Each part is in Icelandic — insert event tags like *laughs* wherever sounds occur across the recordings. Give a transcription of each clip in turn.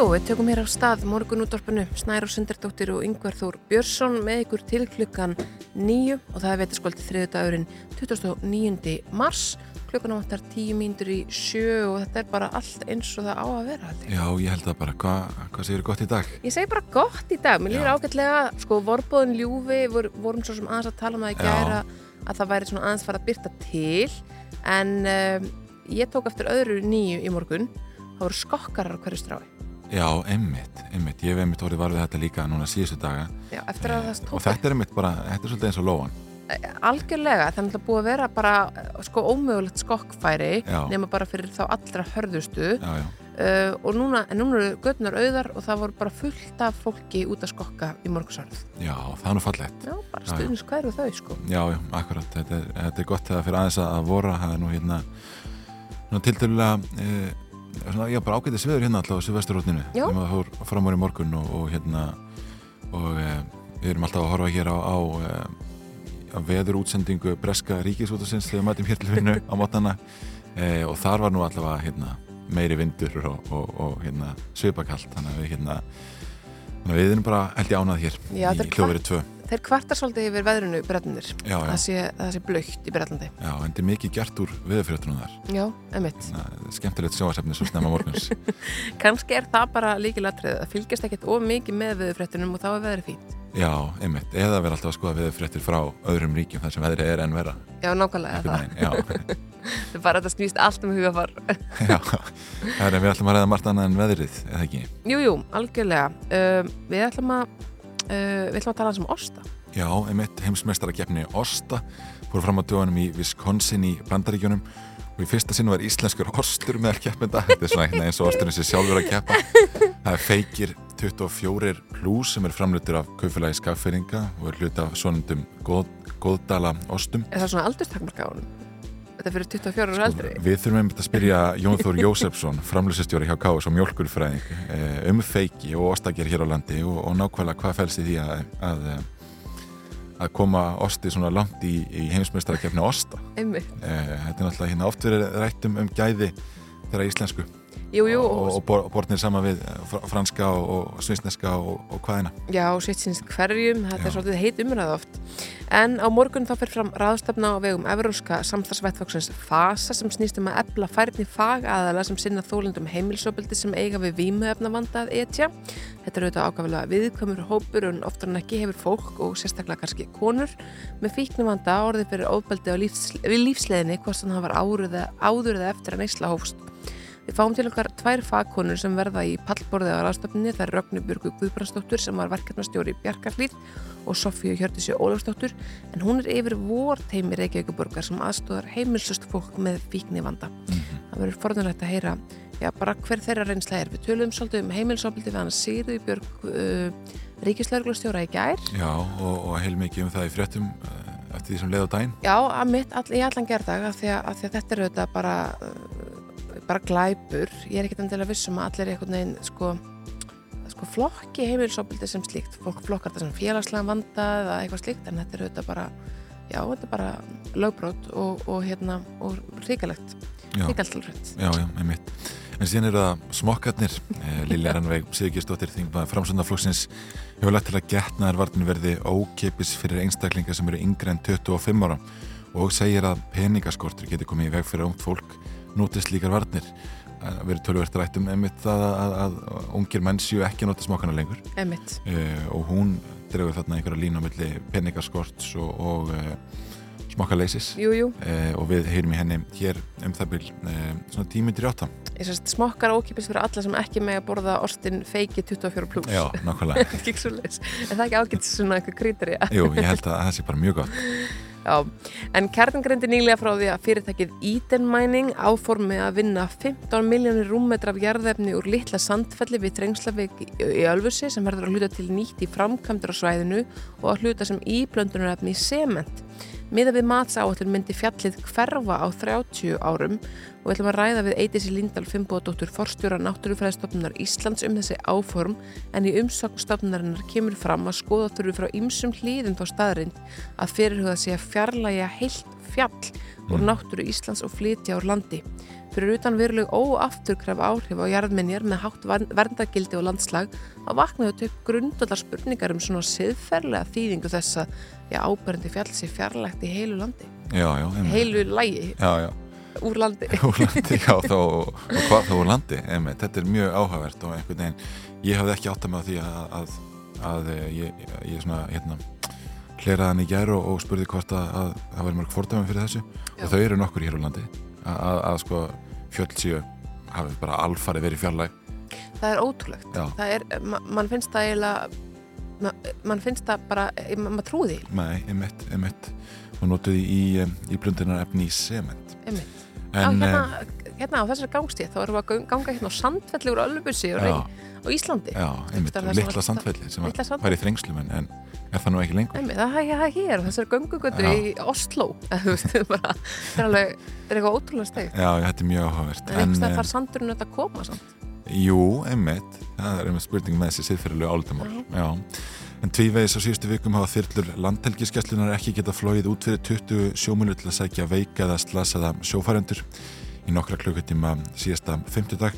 Jú, við tökum hér á stað morgunútvarpinu Snæra Sundardóttir og Yngvar Þór Björnsson með ykkur til klukkan nýju og það er veitarskvöldi þriðu dagurinn 29. mars klukkan áttar tíu mínútur í sjö og þetta er bara allt eins og það á að vera ég. Já, ég held það bara. Hva, hvað segir gott í dag? Ég segi bara gott í dag, mér líður ágætlega sko vorbóðin ljúfi, vor, vorum svo sem aðeins að tala um í Já. gæra að það væri svona aðeins fara að byrta til en um, ég tók eftir öðru nýju í morgun það voru skokkarar á hverju strái Já, einmitt, einmitt. Ég hef einmitt orðið varfið þetta líka núna síðustu daga. Já, eftir að það Eh, tók og þetta er einmitt bara, þetta er svolítið eins og lóan. algjörlega, þannig að búið að vera bara sko ómögulegt skokkfæri Já. nema bara fyrir þá allra hörðustu Já, já. uh, og núna, en núna eru gödnar auðar og það voru bara fullt af fólki út að skokka í morgunsárið. Já, það er nú fallegt. Já, bara stuðnins hverju þau sko. Já, já, akkurat. Þetta er, þetta er gott þegar fyrir aðeins að vora. Það er nú hérna, nú tiltölulega, e, svona, já, bara ágætið sviður hérna alltaf á Silvesturrótninu. Já. Þegar maður fór fram í morgun og, og hérna, og e, við erum alltaf að horfa hér á, á, e, á veður útsendingu Breska Ríkisútasins þegar við mætum hér til vinnu á mótana *laughs* e, og þar var nú allavega hérna, meiri vindur og, og, og hérna, svipakalt þannig að við hérna að við erum bara held ég ánað hér Já, í er hljóðverið 2 Þeir kvartar svolítið yfir veðrunu já. Það sé, sé blöytt í Breitlandi. Já, en þetta er mikið gert úr viðfyrirtunum þar Já, emitt. Skemmtilegt sjóasefni svo snemma morguns *laughs* Kannski er það bara líkilatrið að fylgjast ekkert of mikið með veðurfréttunum og þá er veðrið fínt. Já, einmitt, eða vera alltaf að skoða viðfyrirtur frá öðrum ríkjum þar sem veðrið er enn vera Já, nákvæmlega það. er *laughs* bara að þetta snýst allt um hugafar. *laughs* já, það er en við ætlum að ræða margt annað en veðrið, eða ekki? jú, jú, algjörlega. Við ætlum að, uh, við ætlum að tala um osta. Já, einmitt heimsmeistararkeppni Osta fóru fram á dögunum í Wisconsin í Bandaríkjunum og í fyrsta sinn var íslenskur ostur með keppenda þetta er svona veginn eins og osturinn sé sjálfur að keppa það er feikir 24 plus sem er framlutur af kaufélagi skaffeyringa og er hluti af svonundum góð, góðdala ostum Er það svona aldurstakmarka á honum? Þetta fyrir 24 ára eldri. Við þurfum einmitt að spyrja Jón Þór Jósefsson, *laughs* framlýsistjóri hjá KS og mjölkurfræðing eh, um feiki og ostager hér á landi og, og nákvæmlega hvað fælst í því að, að, að koma osti svona langt í, í heimsmeistarakefni osta. Einmitt. Eh, Þetta er náttúrulega hérna oft verið rætt um, um gæði þeirra íslensku Jú, jú, og, og, og bor- bornir saman við eh, fr- franska og, og svinsneska og, og hvaðina. já, sitt síns hverjum, þetta Já. er svolítið heit umræða oft. En á morgun þá fer fram ráðstefna á vegum Evróska samstagsvettfóksins FASA sem snýst um að ebla færni fagaðala sem sinna þólundum heimilsopildi sem eiga við vímuefnavanda að etja. Þetta er auðvitað ákveðlega viðkvæmur hópur en oftar en ekki hefur fólk og sérstaklega kannski konur með fíknumvanda orðið fyrir ofbeldi á lífs, við lífsleðinni hvort þannig það var áður eða eftir að neysla hófst. Við fáum til okkar tvær fagkonur sem verða í pallborðið á ráðstöfninni. Það er Rögnu Björgu Guðbrandsdóttur sem var verkefnastjóri í Bjarkarlíð og Sofíu Hjördisju Ólafsdóttur en hún er yfir vorteimi Reykjavíkuborgar sem aðstóðar heimilsust fólk með fíknivanda. Það verður forðunlegt að heyra já, bara hver þeirra reynsla er. Við töluðum svolítið um heimilsopildi við hann Sigurði Björg uh, Ríkislauglustjóra í gær. Já, og, og heilmikið um það í fréttum eh, eftir því sem leið á daginn. Já, að mitt, all, í allan gerðag að, því að þetta er auðvitað bara uh, bara glæpur. Ég er ekkert endilega vissum að allir einhvern veginn sko, sko flokki heimilisofbildi sem slíkt, fólk flokkar það sem félagslega vanda eða eitthvað slíkt en þetta er auðvitað bara já, þetta er bara lögbrót og, og hérna, og ríkalegt alveg Já, já, einmitt. En síðan eru það smokkarnir. Eh, Lilja Rannveig Sigurgisdóttir þingmaður framsöndaflokksins hefur lagt til að getnaðarvartin verði ókeipis fyrir einstaklingar sem eru yngre en 25 ára og segir að peningaskortur geti komið í veg fyrir ungt fólk notist líkar varnir. Það verður tölvert rætt um einmitt það að, að, að ungir menn séu ekki að nota smokkana lengur emitt, eh, og hún dregur þarna einhverja línu á milli peningaskorts og, og eh, smokkaleysis jú, jú eh, og við heyrum í henni hér um það eh, svona tími til átta. smokkar ókipis fyrir alla sem ekki með að borða ostin feiki 24 pluss Já, nákvæmlega. *laughs* en það er ekki ágætt svona eitthvað krítari Jú, ég held að það sé bara mjög gott. *laughs* Já, en kjartan greindi nýlega frá því að fyrirtækið Eden Mining áformi að vinna 15 miljónir rúmmetra af jarðefni úr litla sandfelli við Trengslavik í Ölfusi sem verður að hluta til nýtt í framkvæmdur á svæðinu og að hluta sem íblöndunarefni í sement. Miða við matsáallin myndi fjallið hverfa á 30 árum og við ætlum að ræða við Eidisi Lindahl Fimboðdóttur forstjóra Náttúrufræðistofnunar Íslands um þessi áform en í umsöknstofnunarinnar kemur fram að skoða þurfi frá ymsum hlýðum þá staðrind að fyrirhuga sig að fjarlæga heilt fjall úr náttúru Íslands og flytja úr landi. Fyrir utan veruleg óafturkraf áhrif á jarðminjar með hátt verndagildi og landslag að vaknaðu upp grundallar spurningar um svona siðferðlega þýðingu þess að ábærandi fjall sé fjarlægt í heilu landi. Já, já. Heilu lægi. Já, já. Úr landi. *laughs* Úr landi, já, þá, og hvað þá úr landi, einmitt. Þetta er mjög áhugavert og einhvern veginn, ég hafði ekki átt að með því að, að, að ég, ég svona, hérna, hleraði hann í gæru og, og spurði hvort að, að það væri mörg fordæmi fyrir þessu. Já. og þau eru nokkur hér á landi. Að, að sko fjöldsíu hafi bara alfarið verið fjarlæg. Það er ótrúlegt. Það er, ma mann finnst það eiginlega ma mann finnst það bara maður trúði Nei, emitt, emitt og notuði í, í, í blundinar efni í sement Emitt En, Já, hérna, eh, hérna á þessari gangstíð þá erum við að ganga hérna á sandfelli úr Ölbussi og, og Íslandi. Já, einmitt, litla sandfelli sem var í þrengslum en er það nú ekki lengur? Nei, *laughs* það er hér, þessar göngugöndu í Oslo það er alveg er eitthvað ótrúlega steg Já, þetta er mjög áhugavert En einhvers veginn þarf sandurinn að koma samt. Jú, einmitt, það er einmitt spurning með þessi siðferðilegu áldamál Já En tvívegis á síðustu vikum hafa þyrlur landhelgiskeslunar ekki geta flóið út fyrir 20 sjómunu til að sækja veika eða slasaða sjófærendur. Í nokkra klukkutíma síðasta 50 dag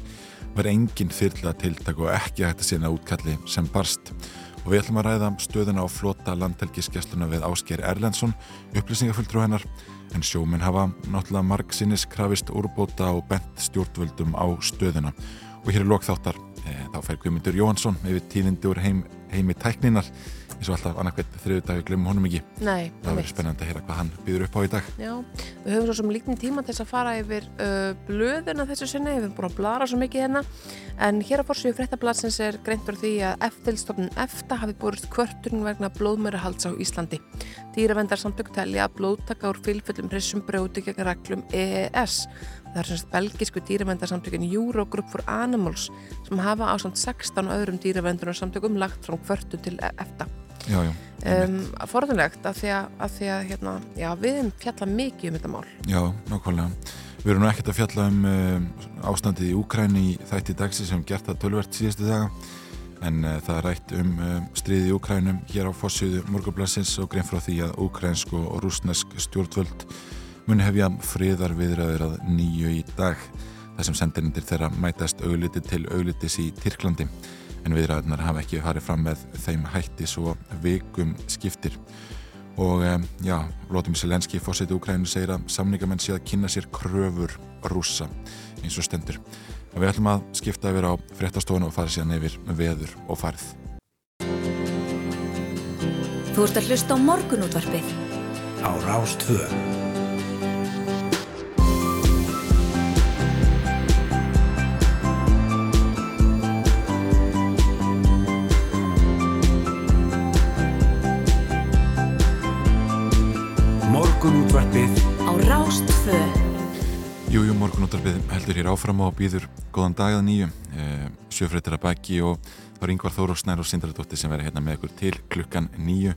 var engin þyrla tiltak og ekki hægt að sína útkalli sem barst og við ætlum að ræða stöðuna á flota landhelgiskessluna við Ásker Erlendsson, upplýsingafulltrú hennar, en sjóminn hafa náttúrulega marg sinnis krafist úrbóta og bent stjórnvöldum á stöðuna. Og hér er lokþáttar, e, þá fær Guðmundur Jóhansson yfir tíðindi úr heim, heimi tækninar eins og alltaf annarkvæmt þriðu dag við glemum honum ekki. Nei, það verður spennandi að heyra hvað hann býður upp á í dag. Já, við höfum svo sem líknin tíma til þess að fara yfir uh, blöðuna þessu sinni. Við höfum búin að blara svo mikið hérna. En hér á fórsvíu fréttabladsins er greintur því að eftirstofnun EFTA hafi búist kvörturinn vegna blóðmöruhalds á Íslandi. Dýravendar samtök telja að blóðtaka úr fylgföllum hrissum brjóti gegn reglum EES Það er semst belgisku dýravendarsamtökin Eurogroup for Animals sem hafa á samt 16 öðrum dýravendunarsamtökum lagt frá kvörtu til EFTA Já, já. Um, forðunlegt af því að, að, því að hérna, já, við hefum fjallað mikið um þetta mál. Já, nákvæmlega. Við erum ekkert að fjalla um, um ástandið í Úkræni í þætti dagsi sem gert það tölvert síðustu daga en uh, það er rætt um uh, stríði í Úkrænum hér á fossiðu morgublassins og grein frá því að úkrænsk og rúsnesk stjórnvöld muni hefja friðar viðræðir að nýju í dag. Þar sem sendirindir þeirra mætast augliti til auglitis í Tyrklandi. En viðræðunar hafa ekki farið fram með þeim hætti svo vikum skiptir. Og um, já, Lótum Selenski fórseti Úkrænu segir að samningamenn sé að kynna sér kröfur rúsa eins og stendur. Og við ætlum að skipta yfir á fréttastofun og fara síðan yfir veður og farið. Þú ert að hlusta á morgunútvarpið. Á Rástvöð Rástfö Jújú, morgunútvarpið heldur hér áfram og býður góðan dag að nýju e, sjöfrættir að baki og þá er yngvar Þóru Snær og Sindradóttir sem verður hérna með ykkur til klukkan nýju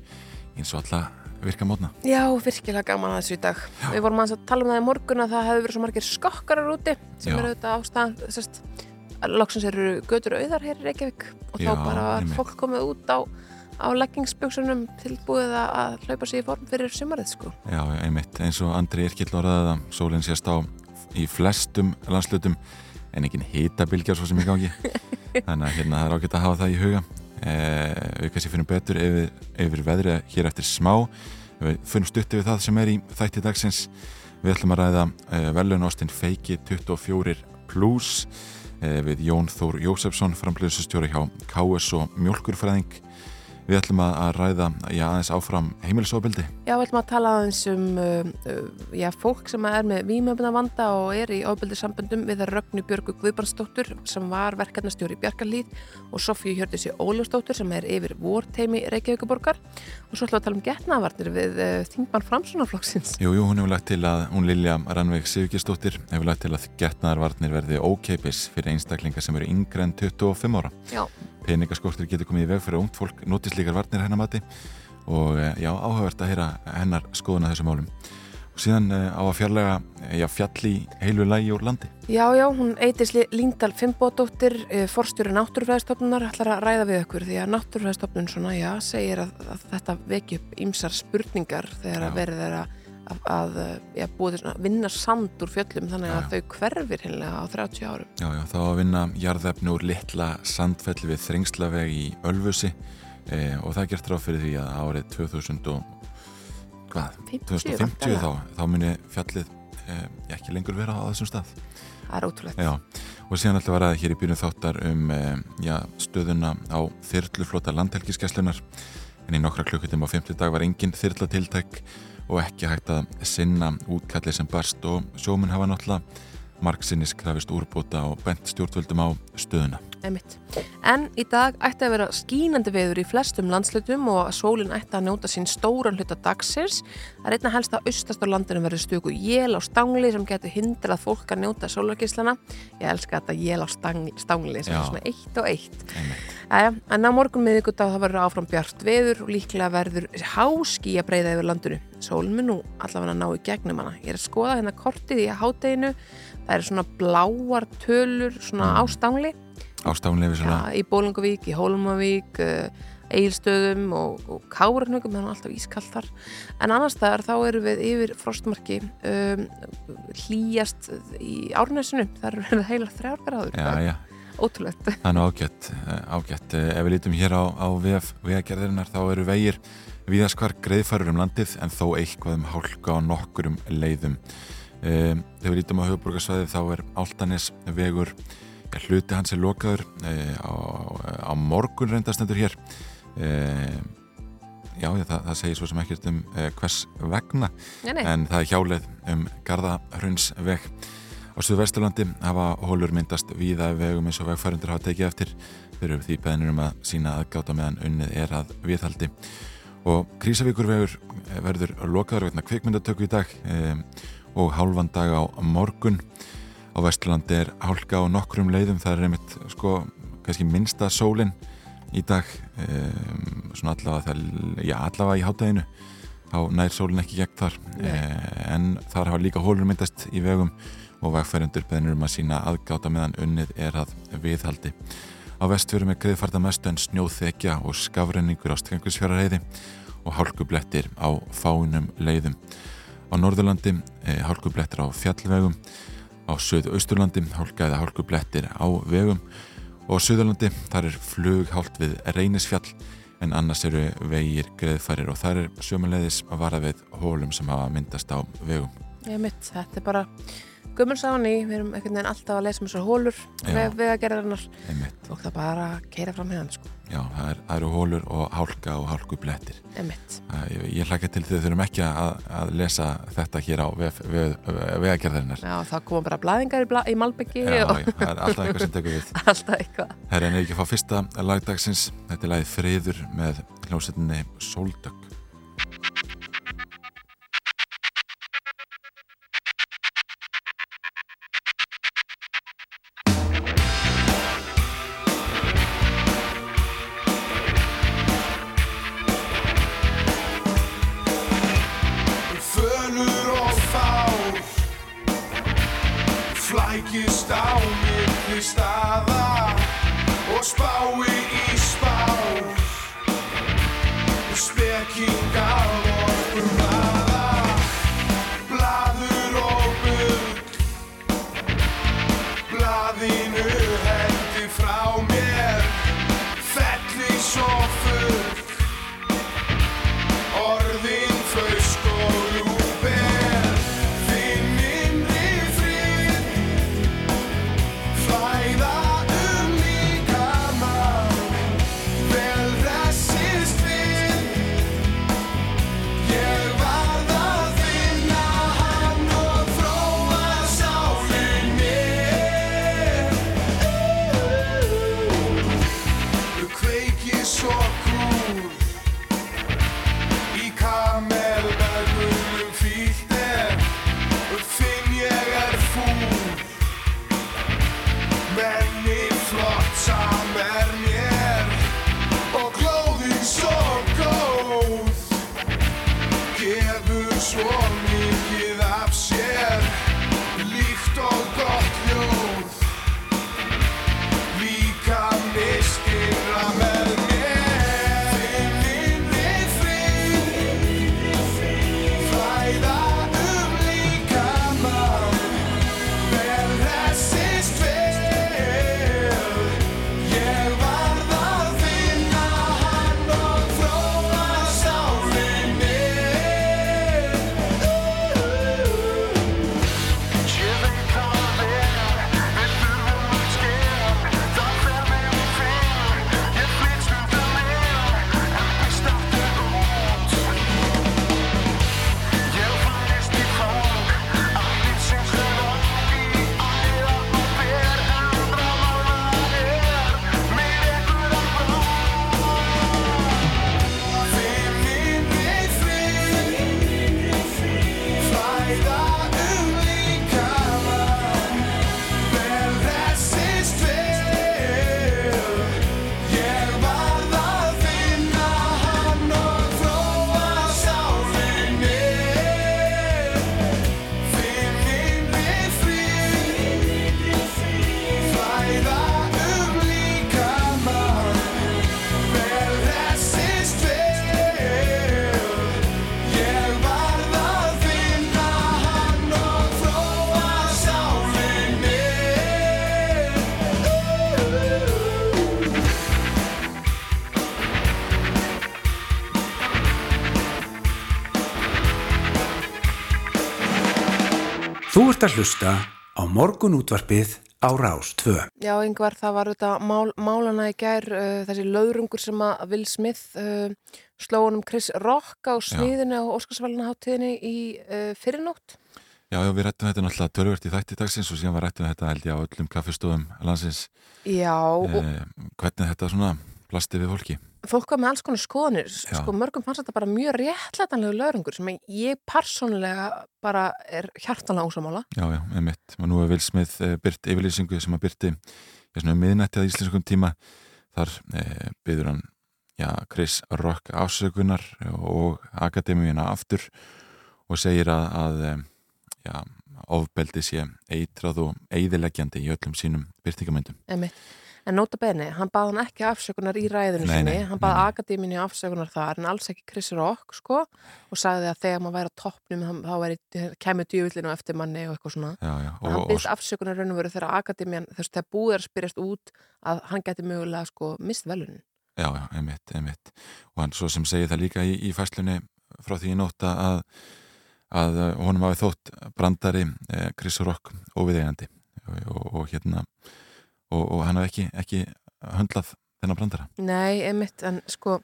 eins og alla virka mótna. Já, virkilega gaman að þessu í dag. Já. Við vorum að tala um það í morgun að það hefur verið svo margir skokkarar úti sem Já. eru auðvitað ástæðan þessast loksins eru götur auðar hér í Reykjavík og Já, þá bara var fólk komið út á á leggingsböksunum tilbúið að hlaupa sér í form fyrir sumarið sko. Já, einmitt, eins og Andri Irkild orðaði það, sólinn sést á í flestum landslutum en ekki hýtabilgjar svo sem ég gangi. *laughs* Þannig að hérna það er ágætt að hafa það í huga. Eh, við kannski finnum betur yfir, yfir veðrið hér eftir smá. Við finnum stutti við það sem er í þætti dagsins. Við ætlum að ræða eh, velunostinn Feiki 24 Plus eh, við Jón Þór Jósefsson framblöðsustjóri hjá KS og Mjölkurfræðing Við ætlum að ræða já, aðeins áfram heimilisofbildi. Já, við ætlum að tala aðeins um uh, uh, já, fólk sem er með výmöfna vanda og er í ofbildisamböndum við Rögnu Björgu Guðbrandsdóttur sem var verkefnastjóri í Bjarkarlíð og Sofíu Hjördissi Ólafsdóttur sem er yfir vorteimi Reykjavíkuborgar og svo ætlum við að tala um getnavarnir við uh, Þingmann Framsunarflokksins. Jú, jú, hún hefur lagt til að, hún Lilja Rannveig Sigurkistóttir hefur lagt til að getnavarnir verði ókeipis fyrir einstaklingar sem eru yngre en 25 ára. Já peningaskortur getur komið í veg fyrir ungt fólk notist líkar varnir hennar mati. Og eh, já, áhugavert að heyra hennar skoðuna þessum málum. Og síðan eh, á að fjarlæga já, fjalli heilu lægi úr landi. Já, já, hún eitis Líndal Finnbódóttir, forstjóri náttúrufræðistofnunar ætlar að ræða við okkur því að náttúrufræðistofnun svona, já, segir að, að þetta veki upp ýmsar spurningar þegar að verið er að að, að ja, svona, vinna sand úr fjöllum þannig að já, þau hverfir hinnlega á 30 árum. Já, já, þá að vinna jarðefni úr litla sandfelli við þrengslaveg í Ölfusi e, og það gert ráð fyrir því að árið 2000 og, hvað, 50, 2050 þá, þá muni fjallið e, ekki lengur vera á þessum stað. Það er ótrúlegt. Já, og síðan alltaf var það hér í byrjun þáttar um e, já, stöðuna á þyrluflota landhelgiskeslunar en í nokkra klukkutum á 50 dag var engin þyrlatiltæk og ekki hægt að sinna útkalli sem barst. Og sjómun hafa náttúrulega margsinnis krafist úrbúta og bent stjórnvöldum á stöðuna. Einmitt. En í dag ætti að vera skínandi veður í flestum landslutum og sólinn ætti að njóta sín stóran hluta dagsins. Það er einna helst að austast á landinu verður stöku jél á stangli sem getur hindrað fólk að njóta sólargíslana. Ég elska þetta jél á stangli sem Já. er svona eitt og eitt. Æja, en á morgun miðugudag það verður áfram bjart veður og líklega verður háski að breyða yfir landinu. Sólinn mun nú allavega ná í gegnum hana. Ég er að skoða hérna kortið í hátteginu. Það eru svona bláar tölur svona mm. á stangli. Ástafnlefi svona ja, Í Bólingavík, í Hólmavík Eilstöðum og, og Kárarnögum þannig að alltaf ískallt þar. En annars þar þá eru við yfir frostmarki um, hlýjast í árnæsinu þar eru við heila þrjárgráður Já, já. Ótrúlegt. *laughs* Þannig ágætt, eh, ágætt. Ef við lítum hér á, á vegagerðirinnar þá eru vegir viðaskvar greiðfærur um landið en þó eitthvað um hálka á nokkurum leiðum um, Ef við lítum á höfuborgarsvæði þá er Áltanis vegur hluti hans er lokaður e, á, á morgun reyndastendur hér. E, já, það, það segir svo sem ekkert um e, hvers vegna nei, nei. en það er hjálið um Garðahrauns veg á Suðvesturlandi hafa hólur myndast víða vegum eins og vegfærundur hafa tekið eftir. Fyrir því beðinur um að sína aðgáta meðan unnið er að viðhaldi. Og Krísavíkurvegur verður lokaður vegna kvikmyndatöku í dag. Og hálfan dag á morgun. Á Vesturlandi er hálka á nokkrum leiðum það er einmitt sko kannski minnsta sólinn í dag um, svona allavega það, já allavega í hátæginu þá nær sólinn ekki gegn þar. Uh, en þar hafa líka hólur myndast í vegum og vegfærindur beðnir um að sína aðgáta meðan unnið er að viðhaldi. Á vestfjörum er greiðfarta mestu en snjóþekja og skafrenningur á strengusfjörarheiði og hálkublettir á fánum leiðum á Norðurlandi eh, hálkublettir á fjallvegum Á söðu-austurlandi hálkaði hálkublettir á vegum og á söðurlandi þar er flughált við reynisfjall en annars eru vegir greðfærir og þar er sjömanleiðis að vara við hólum sem hafa myndast á vegum. Ég mitt, þetta er bara Gummulsáni, við erum einhvern veginn alltaf að lesa um þessar hólur að gera þarnar og það bara keira fram hérna sko. Já, það, er, það eru hólur og hálka og hálkublettir. Ég, ég hlakka til því þau þurfum ekki að, að lesa þetta hér á vegagerðarinnar. Já, það koma bara blæðingar í, bla, í Malbyggi Já, og... það er alltaf eitthvað sem tekur við. *laughs* Alltaf eitthvað. Það er en ekki að fá fyrsta lagdagsins Þetta er lagið Freyður með hljómsettinni Sóldögg Þú ert að hlusta á morgunútvarpið á Rás 2. Já, yngvar, það var þetta mál, málana í gær, uh, þessi löðrungur sem að Will Smith uh, sló honum Chris Rock á sviðinu á Óskarsvæluna háttíðinni í uh, fyrirnótt. Já, já, við rættum þetta náttúrulega tölvört í þætti dagsins og síðan var rættum þetta held ég á öllum kaffestofum landsins Já, og eh, hvernig þetta svona plasti við fólki. fólk var með alls konar skoðanir, Já. sko mörgum fannst þetta bara mjög réttlætanlegu löðrungur sem ég persónulega bara er hjartanlega ósamála. Já, já, einmitt. Og nú er Will Smith eh, byrt yfirlýsingu sem að byrti í svona miðnætti að íslenskum tíma. Þar eh, byður hann já, Chris Rock ásökunar og akademíuna aftur og segir að, að eh, já, ofbeldi sé eitrað og eiðileggjandi í öllum sínum byrtingamöndum. Einmitt. En nota bene, hann bað hann ekki afsökunar í ræðinu Nei, sinni, nei, hann bað akademínu afsökunar þar en alls ekki Chris Rock, sko, og sagði að þegar maður væri á toppnum þá kemur djúvillinu eftir manni og eitthvað svona. Já, já, Og, hann byrst afsökunar raun og veru þegar akademían, þess að búið er að spyrjast út að hann geti mögulega, sko, mist velunin. Já, já, einmitt, einmitt. Og hann svo sem segir það líka í, í fæslunni frá því í nótta að, að honum hafi þótt brandari eh, Chris Rock óviðegandi og, og, og hérna og, og hann hafi ekki, ekki höndlað þennan brandara. Nei, einmitt, en sko,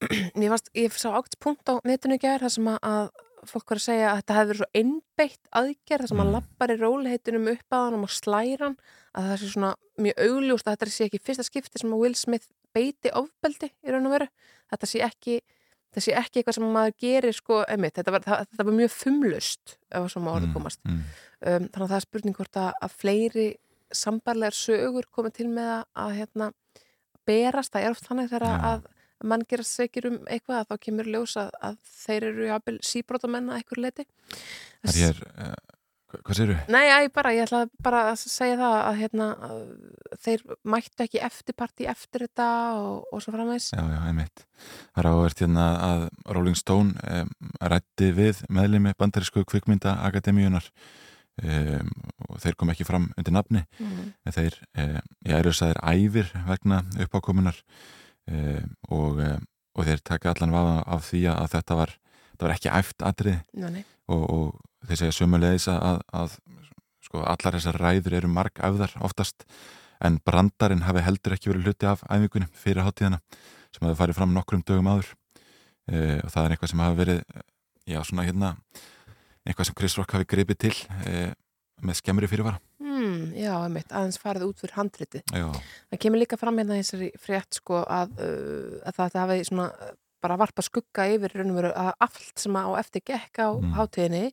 *clears throat* ég, varst, ég sá ákveðs punkt á netinu gær þar sem að, að fólk var að segja að þetta hefði verið svo einbeitt aðgerð þar sem að Mm. lappar í róliheitunum upp að hann og slæran að það sé svona mjög augljóst að þetta sé ekki fyrsta skipti sem að Will Smith beiti ofbeldi í raun og veru þetta sé ekki þetta sé ekki eitthvað sem maður gerir sko, einmitt, þetta var, það, þetta var mjög fumlust ef að svo má orðið komast mm, um, þannig að það er spurning hvort að, að fleiri sambarlegar sögur komið til með að, hérna, berast, það er oft þannig þegar Já. að mann gerast segir um eitthvað að þá kemur ljós að, að þeir eru jafnvel síbrótamenn að einhver leiti Það er eh, hva- hvað séru? Nei, ég bara, ég ætla bara að segja það að, hérna, að þeir mættu ekki eftirparti eftir þetta og, og svo framvegs Já, já, einmitt. Það er áverð hérna að Rolling Stone um, rætti við meðlimi bandarísku kvikmynda akademíunar um, og þeir kom ekki fram undir nafni. Mm. en þeir, um, ég eru sæðir æfir vegna uppákomunar um, og, um, og þeir taka allan vafa af því að þetta var, þetta var ekki æft atrið og, og þeir segja sömulegis að, að sko, allar þessar ræður eru marg æfðar oftast. En brandarinn hafi heldur ekki verið hluti af æfingunum fyrir hátíðana sem hafi farið fram nokkrum dögum áður. Uh, og það er eitthvað sem hafi verið eh, já svona hérna eitthvað sem Chris Rock hafi gripið til uh, með skemmri fyrirvara. Mm, já, einmitt, aðeins farið út fyrir handritið. Já, Það kemur líka fram hérna þessari frétt sko að, uh, að það hafi svona bara varpa skugga yfir raun og veru að allt sem á eftir gekk á Mm. hátíðinni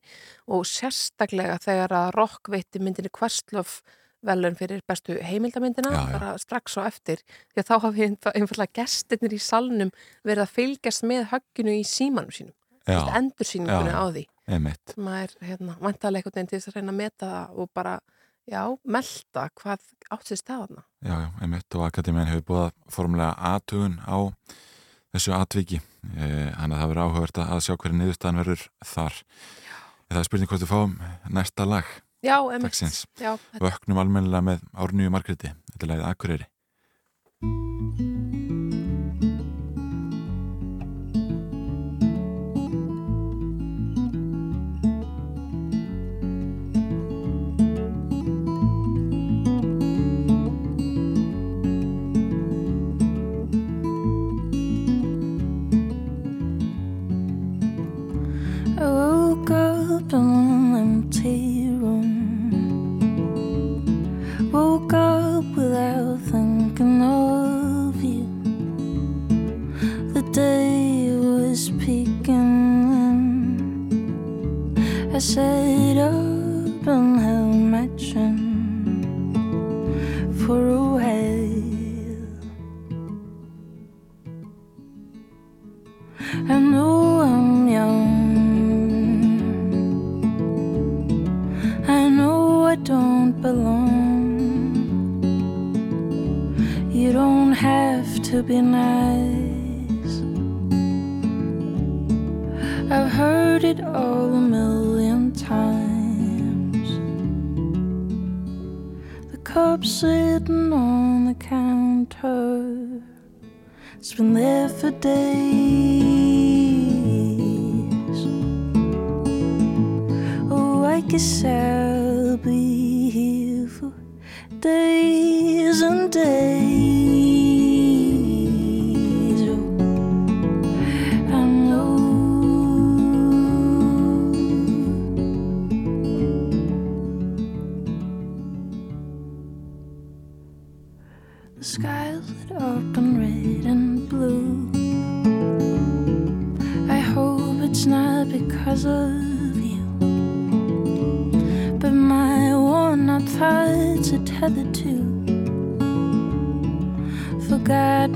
og sérstaklega þegar að Rock veitti myndinni Questlove velun fyrir bestu heimildamyndina Já, já. bara strax á eftir því að þá hafi einfallega gestirnir í salnum verið að fylgjast með högginu í símanum sínum endursýningunni á því einmitt. sem að er hérna, vantalega einhvern veginn til þess að reyna að meta það og bara, já, melta hvað átt sér staðana. Já, já, einmitt og Akademiðan hefur búið formulega aðtugun á þessu atviki eh, þannig að það verður áhugavert að sjá hverju niðurstaðan verður þar Það er spurning hvort við fáum næsta lag Já. Dagsins. Já, Vöknum almennilega með Árnýju Margréti Þetta er lagið Akureyri I sat up and held my chin for a while. I know I'm young. I know I don't belong. You don't have to be nice. Sitting on the counter. It's been there for days. Oh, I guess I'll be here for days and days.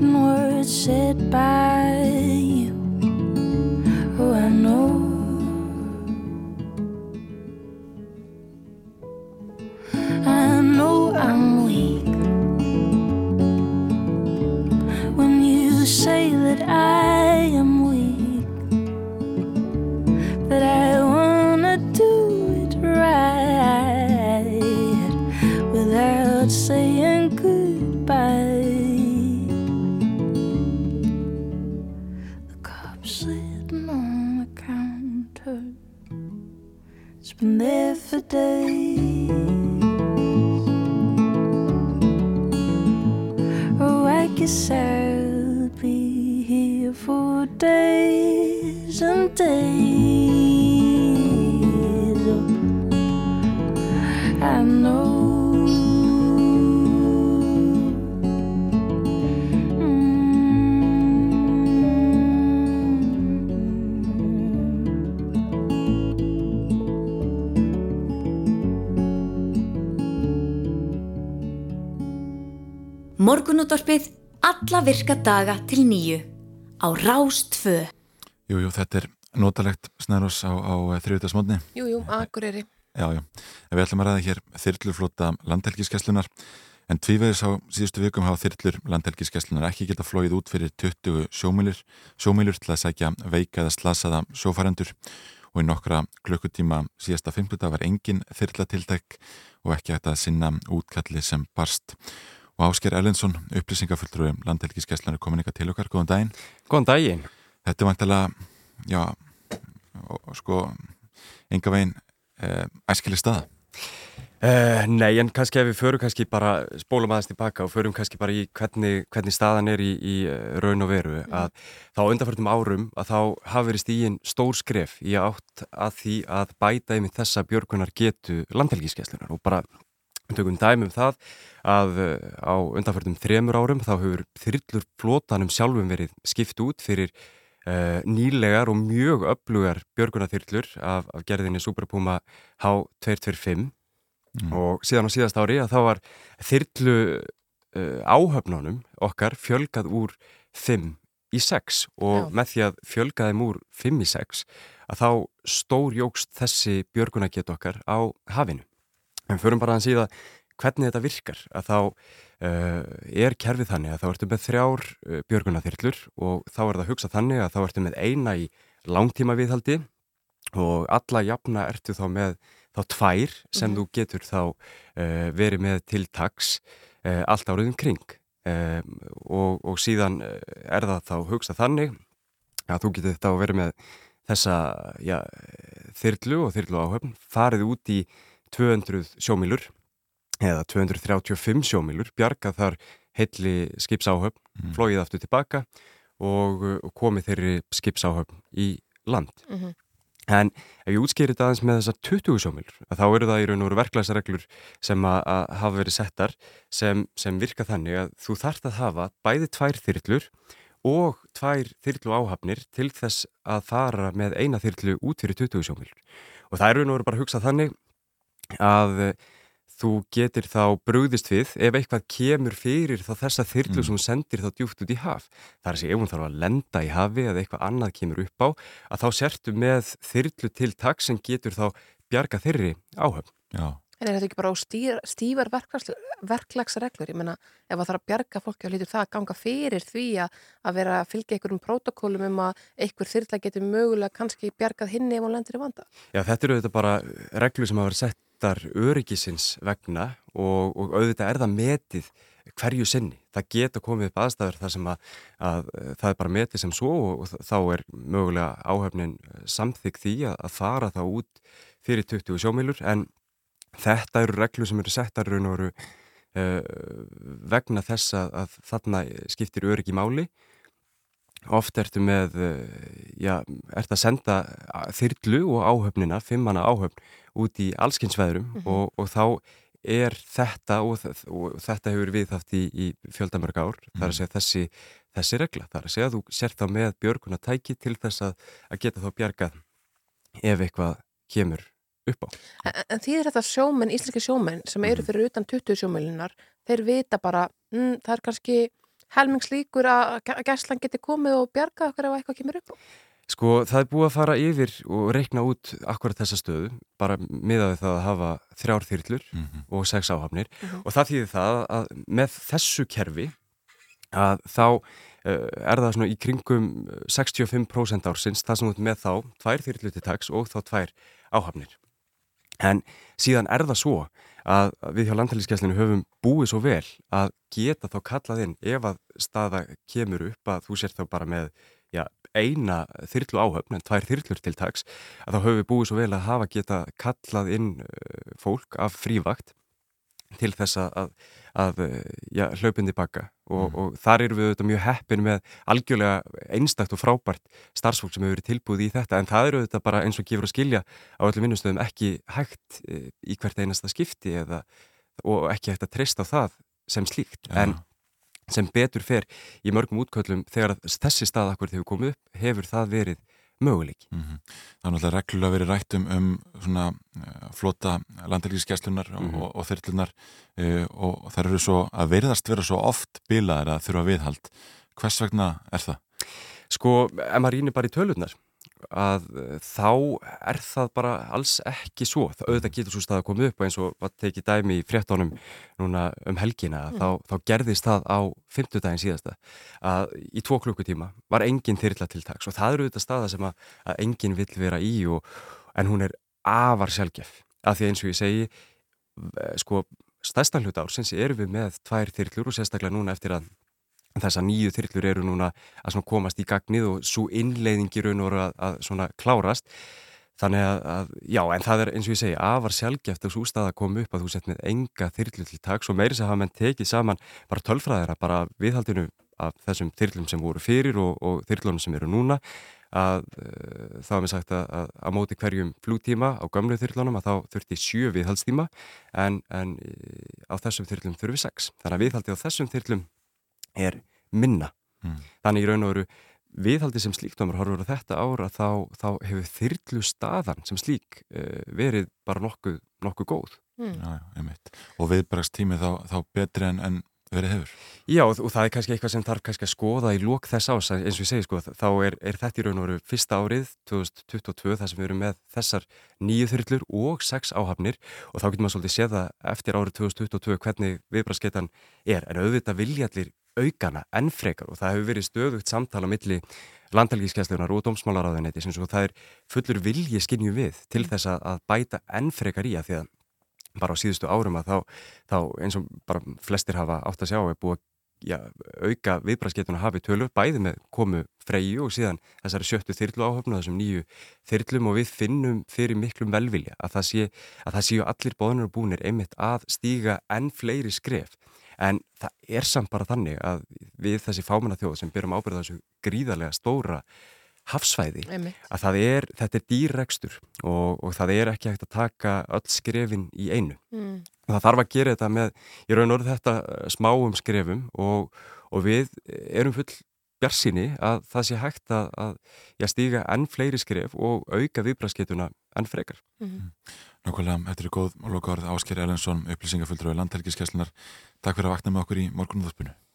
Words said by Morgunútvarpið alla virka daga til nýju á Rástfö. Jú, jú, þetta er notalegt snærós á, á þriðutarsmótni Jú, jú, Akureyri. Já, já, en við ætlum að ræða hér þyrluflota landhelgiskeslunar en tvíveðis á síðustu vikum hafa þyrlur landhelgiskeslunar ekki geta flóið út fyrir 20 sjómílur, sjómílur til að sækja veika eða slasaða sjófarendur og í nokkra klukkutíma síðasta 50 var engin þyrlatiltæk og ekki hægt að sinna útkalli sem barst. Og Ásker Ellensson, upplýsingafulltrúi landhelgiskeslunar er komin ykkar til okkar, góðan daginn. Góðan daginn. Þetta er vantilega, já, og, sko, enga veginn eh, æskileg staða. Uh, nei, en kannski ef við förum kannski bara, spólum aðeins tilbaka og förum kannski bara í hvernig, hvernig staðan er í, í eh, raun og veru, að þá undanförnum árum að þá hafi verið stígin stór skref í átt að því að bæta yfir þessa björgunar getu landhelgiskeslunar og bara tökum dæmum það að eh, á undanförnum þremur árum þá hefur þyrllur flótanum sjálfum verið skipt út fyrir uh, nýlegar og mjög öflugar björgunarþyrllur af, af gerðinni Superpuma H225 og síðan á síðast ári að þá var þyrlu uh, áhöfnunum okkar fjölgað úr 5 í 6 og Já. með því að fjölga þeim úr 5 í 6 að þá stórjókst þessi björgunagét okkar á hafinu. En förum bara að síða hvernig þetta virkar. Að þá uh, er kerfið þannig að þá ertu með þrjár uh, björgunaþyrlur og þá er það hugsað þannig að þá ertu með eina í langtíma viðhaldi og alla jafna ertu þá með þá tvær sem þú getur þá uh, verið með til taks allt áriðum kring. Og, og síðan er það þá hugsað þannig að þú getur þá verið með þessa já, þyrlu og þyrlu áhöfn farið út í 200 sjómílur eða 235 sjómílur, bjargað þar heilli skipsáhöfn, Mm. flóið aftur tilbaka og, uh, og komið þeirri skipsáhöfn í land. Mhm. En ef ég útskýri þetta aðeins með þessar 20 sjómílur, að þá eru það í raun og veru verklagsreglur sem að, að hafa verið settar sem, sem virka þannig að þú þarft að hafa bæði tvær þyrlur og tvær þyrlu áhafnir til þess að fara með eina þyrlu út fyrir 20 sjómílur. Og það er og veru bara að hugsa þannig að eh, þú getur þá brugðist við ef eitthvað kemur fyrir þá þessa þyrlu Mm. sem þú sendir þá djúft út í haf. Það er að segja ef hún þarf að lenda í hafi eða eitthvað annað kemur upp á að þá sertu með þyrlu til takk sem getur þá bjarga þeirri áhöfn. Já, En er þetta ekki bara á stír, stífar verklags, verklagsreglur? Ég meina, ef það þarf að bjarga fólki og lítur það að ganga fyrir því að, að vera að fylgja einhverjum prótokólum um að einhver þyrla getur mögulega kannski bjargað hinni ef hún lendir í vanda. Já, þetta eru auðvitað bara reglur sem hafa verið settar öryggisins vegna og, og auðvitað er það metið hverju sinni. Það geta komið upp aðstæður þar sem að, að eh, það er bara metið sem svo og, þá er mögulega áhöfnin samþygg því að, að fara þá út fyrir 20 sjómilur en þetta eru reglur sem eru settar raun og veru uh, vegna þess að, að þarna skiptir öryggi máli oft ertu með uh, já, ertu að senda þyrlu og áhöfnina, fimmana áhöfn út í allskynnsveðrum og, og þá er þetta og, og þetta hefur við haft í, í fjöldamörg ár, það er að segja þessi þessi regla, það er að segja að þú sért þá með björguna tæki til þess að, að geta þá bjargað ef eitthvað kemur upp á. En, en því er þetta sjómenn, íslenski sjómenn sem eru fyrir utan 20 sjómenninar, þeir vita bara, mm, það er kannski helmingslíkur að að gæslan geti komið og bjargað okkur ef eitthvað kemur upp. Sko það er búið að fara yfir og reikna út akkurat þessa stöðu, bara miðaði það að hafa þrjár þyrlur Mhm. og sex áhafnir og það þýðir það að með þessu kerfi að þá uh, er það svona í kringum 65% ársins það sem út með þá tvær taks og þá tvær áhafnir. En síðan er það svo að við hjá landhæliskesslinu höfum búið svo vel að geta þá kallað inn ef að staða kemur upp að þú sér þá bara með já, eina þyrlu áhöfn en tvær þyrlur til taks að þá höfum við búið svo vel að hafa geta kallað inn uh, fólk af frívakt til þess að, að, að uh, já, hlaupindi baka og, og þar erum við auðvitað mjög heppin með algjörlega einstakt og frábært starfsfólk sem hefur verið tilbúið í þetta. En það eru auðvitað bara eins og gefur að skilja á öllum vinnustöðum ekki hægt uh, í hvert einasta skipti eða, og ekki hægt að treysta á það sem slíkt. Já. en sem betur fer í mörgum útköllum þegar þessi stað akkur hefur komið upp hefur það verið möguleik Mhm. Það er náttúrulega reglulega verið rætt um, um svona uh, flota landhelgiskeslunar Mhm. og, og þyrlunar uh, og það eru svo að verðast vera svo oft bilaðir að þurfa viðhald. Hvers vegna er það? Sko, ef maður rínir bara í tölurnar að uh, þá er það bara alls ekki svo. Það auðvitað getur svo stað að koma upp og eins og var tekið dæmi í fréttónum núna um helgina að þá, þá gerðist það á fimmtudaginn síðasta að í tvo klukkutíma var engin þyrla til taks. Og það eru auðvitað staða sem að, að engin vill vera í og, en hún er afar sjálfgef af því eins og ég segi eh, sko, stærsta hluta ársins erum við með tvær þyrlur og sérstaklega núna eftir að þessar nýju þyrlur eru núna að komast í gagnið og svo innleiðingi raun og veru að, að svona klárast. Þannig að, að, já, en það er eins og ég segi afar sjálfgeft að svo stað að koma upp að þú sett með enga þyrlu til taks og meiri sem hafa menn tekið saman bara tölfræðira bara viðhaldinu af þessum þyrlum sem voru fyrir og, og þyrlunum sem eru núna að uh, þá hefum við sagt að, að á móti hverjum flútíma á gamlu þyrlunum að þá þurfti sjö viðhaldstíma en, en eh, á þessum þyrlum þurfum við sex. Þannig að viðhaldið á þessum þyrlum er minna. Mm. Þannig í raun og veru viðhaldi sem slíkdómar horfur á þetta ára þá, þá hefur þyrlu staðan sem slík uh, verið bara nokkuð, nokkuð góð. Mm. Já, já, einmitt. Og viðbragstími þá, þá betri en, en verið hefur. Já, og og það er kannski eitthvað sem þarf kannski að skoða í lók þess ás, eins og ég segi sko, þá er, er þetta í raun og veru fyrsta árið 2022 þar sem við erum með þessar nýju þyrlur og sex áhafnir og þá getur maður svolítið séð það eftir árið 2022 hvernig viðbrasketan er, en auðvitað vilja allir aukana enn frekar og það hefur verið stöðugt samtala milli landhelgiskeslunar og dómsmálaráðuneyti sem svo það er fullur vilji skinnju við til þess að, bæta enn frekar í að því að bara á síðustu árum að þá, þá eins og bara flestir hafa átt að sjá er búið að já, auka viðbrastgetuna hafi tölur bæði með komu freyju og síðan þessari sjöttu þyrlu áhöfnu þessum nýju þyrlum og við finnum fyrir miklum velvilja að það, sé, að það séu allir bóðnir og búnir einmitt að stíga enn fleiri skref en það er samt bara þannig að við þessi fámenna þjóð sem byrjum ábyrða þessu gríðarlega stóra hafsvæði Einmitt. að það er, þetta er dýrrekstur og, og það er ekki hægt að taka öll skrefin í einu Mm. það þarf að gera þetta með í raun og orð þetta eh, smáum skrefum og, og við erum full bjarsinni að það sé hægt að, að stíga enn fleiri skref og auka viðbrasketuna enn frekar. Nákvæmlega, þetta er góð og loka orð Ásker Erlensson, upplýsingafulltrúi landhelgiskeslunar. Takk fyrir að vakna með okkur í morgunúðarspunu. Takk.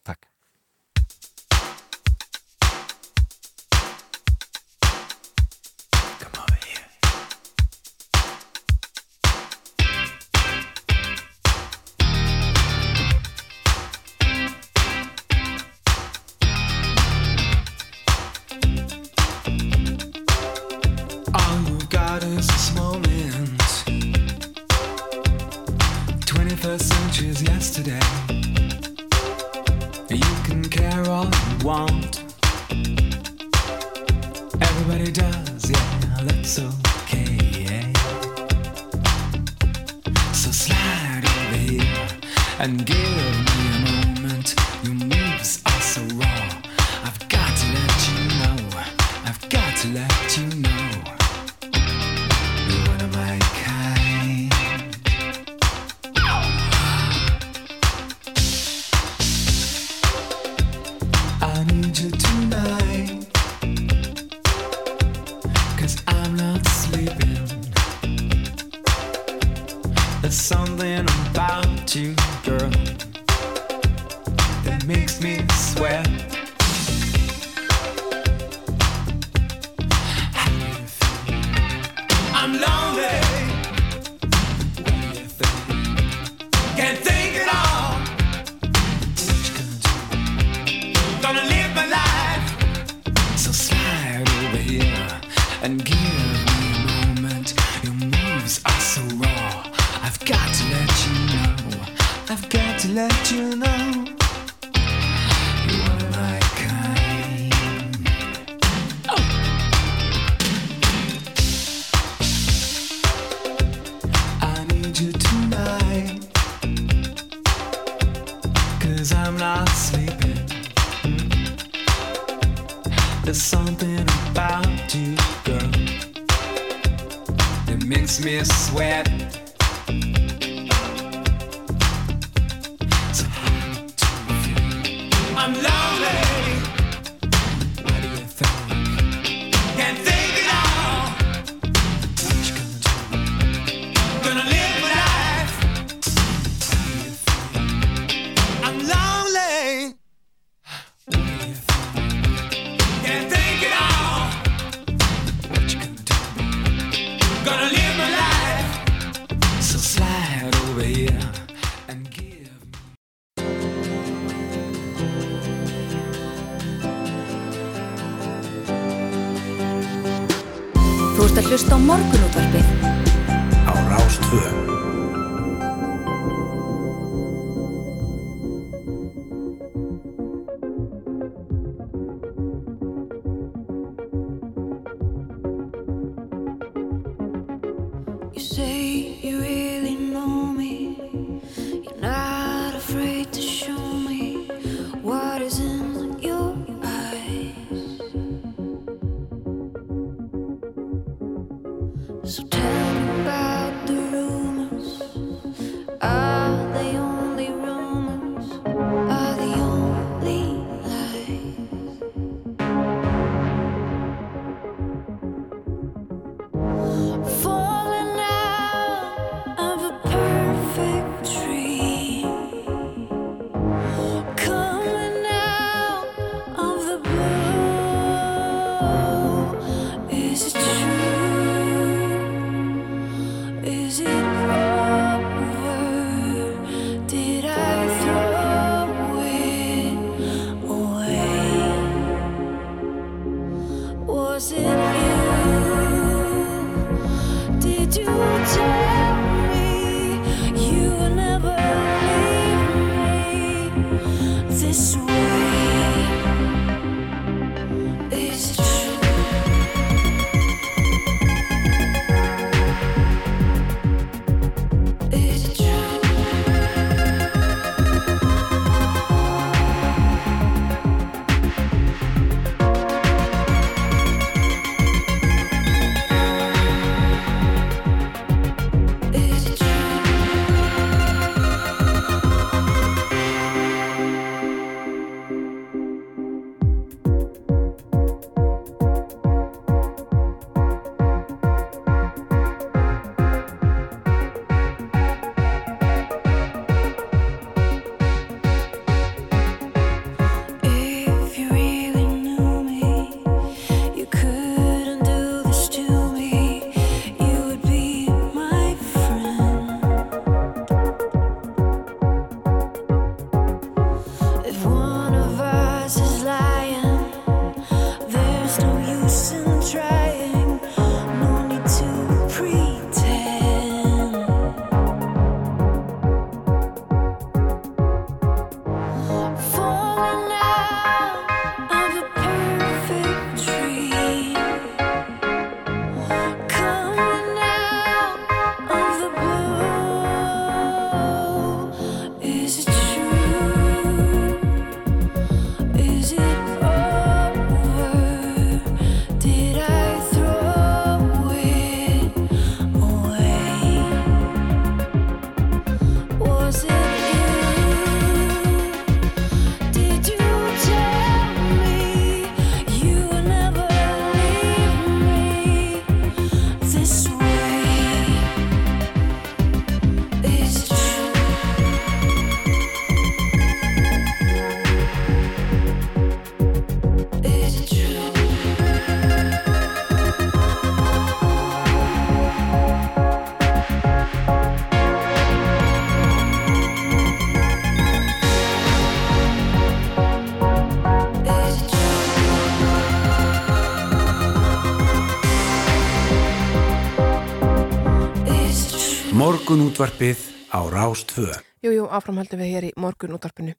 True? Morgun útvarpið á Rástvö. Jú, jú, áframhaldum við hér í morgun útvarpinu.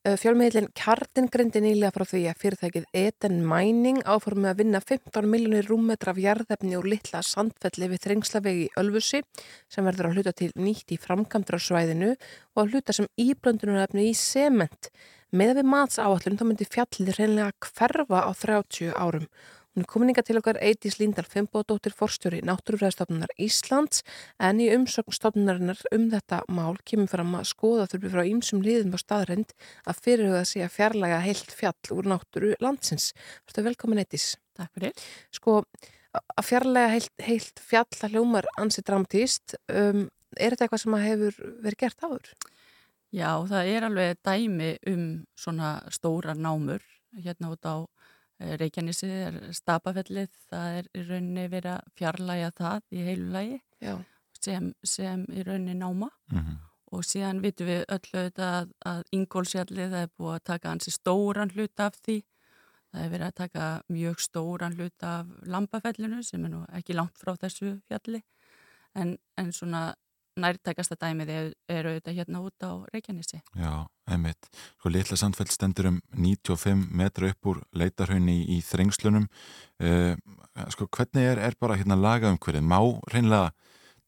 Fjölmiðlinn Kjartin greindi nýlega frá því að fyrirtækið Eden Mining áformið að vinna 15 miljónir rúmmetra af jarðefni og litla sandfelli við þrengslavegi í Ölfusi sem verður að hluta til nýtt í framkamdra svæðinu og að hluta sem íblöndunarefni í sement. Með við mats áallun þá myndi fjallið reynlega hverfa á 30 árum. Hún er komininga til okkar Eidís Líndal Fimboðdóttir forstjóri Náttúrufræðistofnunar Íslands en í umsögnstofnunarinnar um þetta mál kemur fram að skoða þurfi frá ýmsum liðum á staðrend að fyrirhuga sig að fjarlæga heilt fjall úr náttúru landsins. Þetta velkomin Eidís. Takk fyrir. Sko að fjarlæga heilt, heilt fjall að hljómar ansi dramatíst, um, er þetta eitthvað sem hefur verið gert áður? Já, það er alveg dæmi um svona stóra námur hérna út á Reykjanesi, er stapafellið, það er í rauninni verið að fjarlæga það í heilu lagi Já. sem, sem í rauninni náma Mhm. og síðan vitum við öllu þetta að, að Ingólfsfjallið það er búið að taka hansi stóran hlut af því það er verið að taka mjög stóran hlut af Lambafellinu sem er nú ekki langt frá þessu fjalli en, en svona nærtækasta dæmið er, er auðvitað hérna út á Reykjanesi Já, einmitt. Sko litla sandfell stendur um 95 metra upp úr leitarhaunni í, í þrengslunum. Uh, sko hvernig er, er bara hérna lagaumhverfið? Má reynlega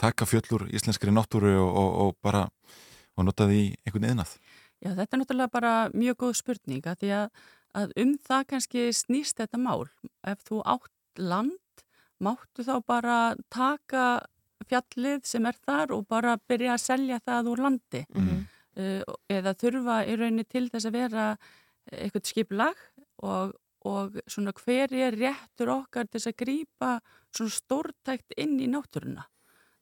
taka fjöllur íslenskri náttúru og, og, og bara og nota því einhvern yðnað? Já, þetta er náttúrulega bara mjög góð spurning að því að, að um það kannski snýst þetta mál. Ef þú átt land, máttu þá bara taka fjallið sem er þar og bara byrja að selja það úr landi Mhm. uh, eða þurfa í rauninni til þess að vera eitthvað skiplag og, og svona hver er réttur okkar til þess að grípa svona stórtækt inn í náttúruna.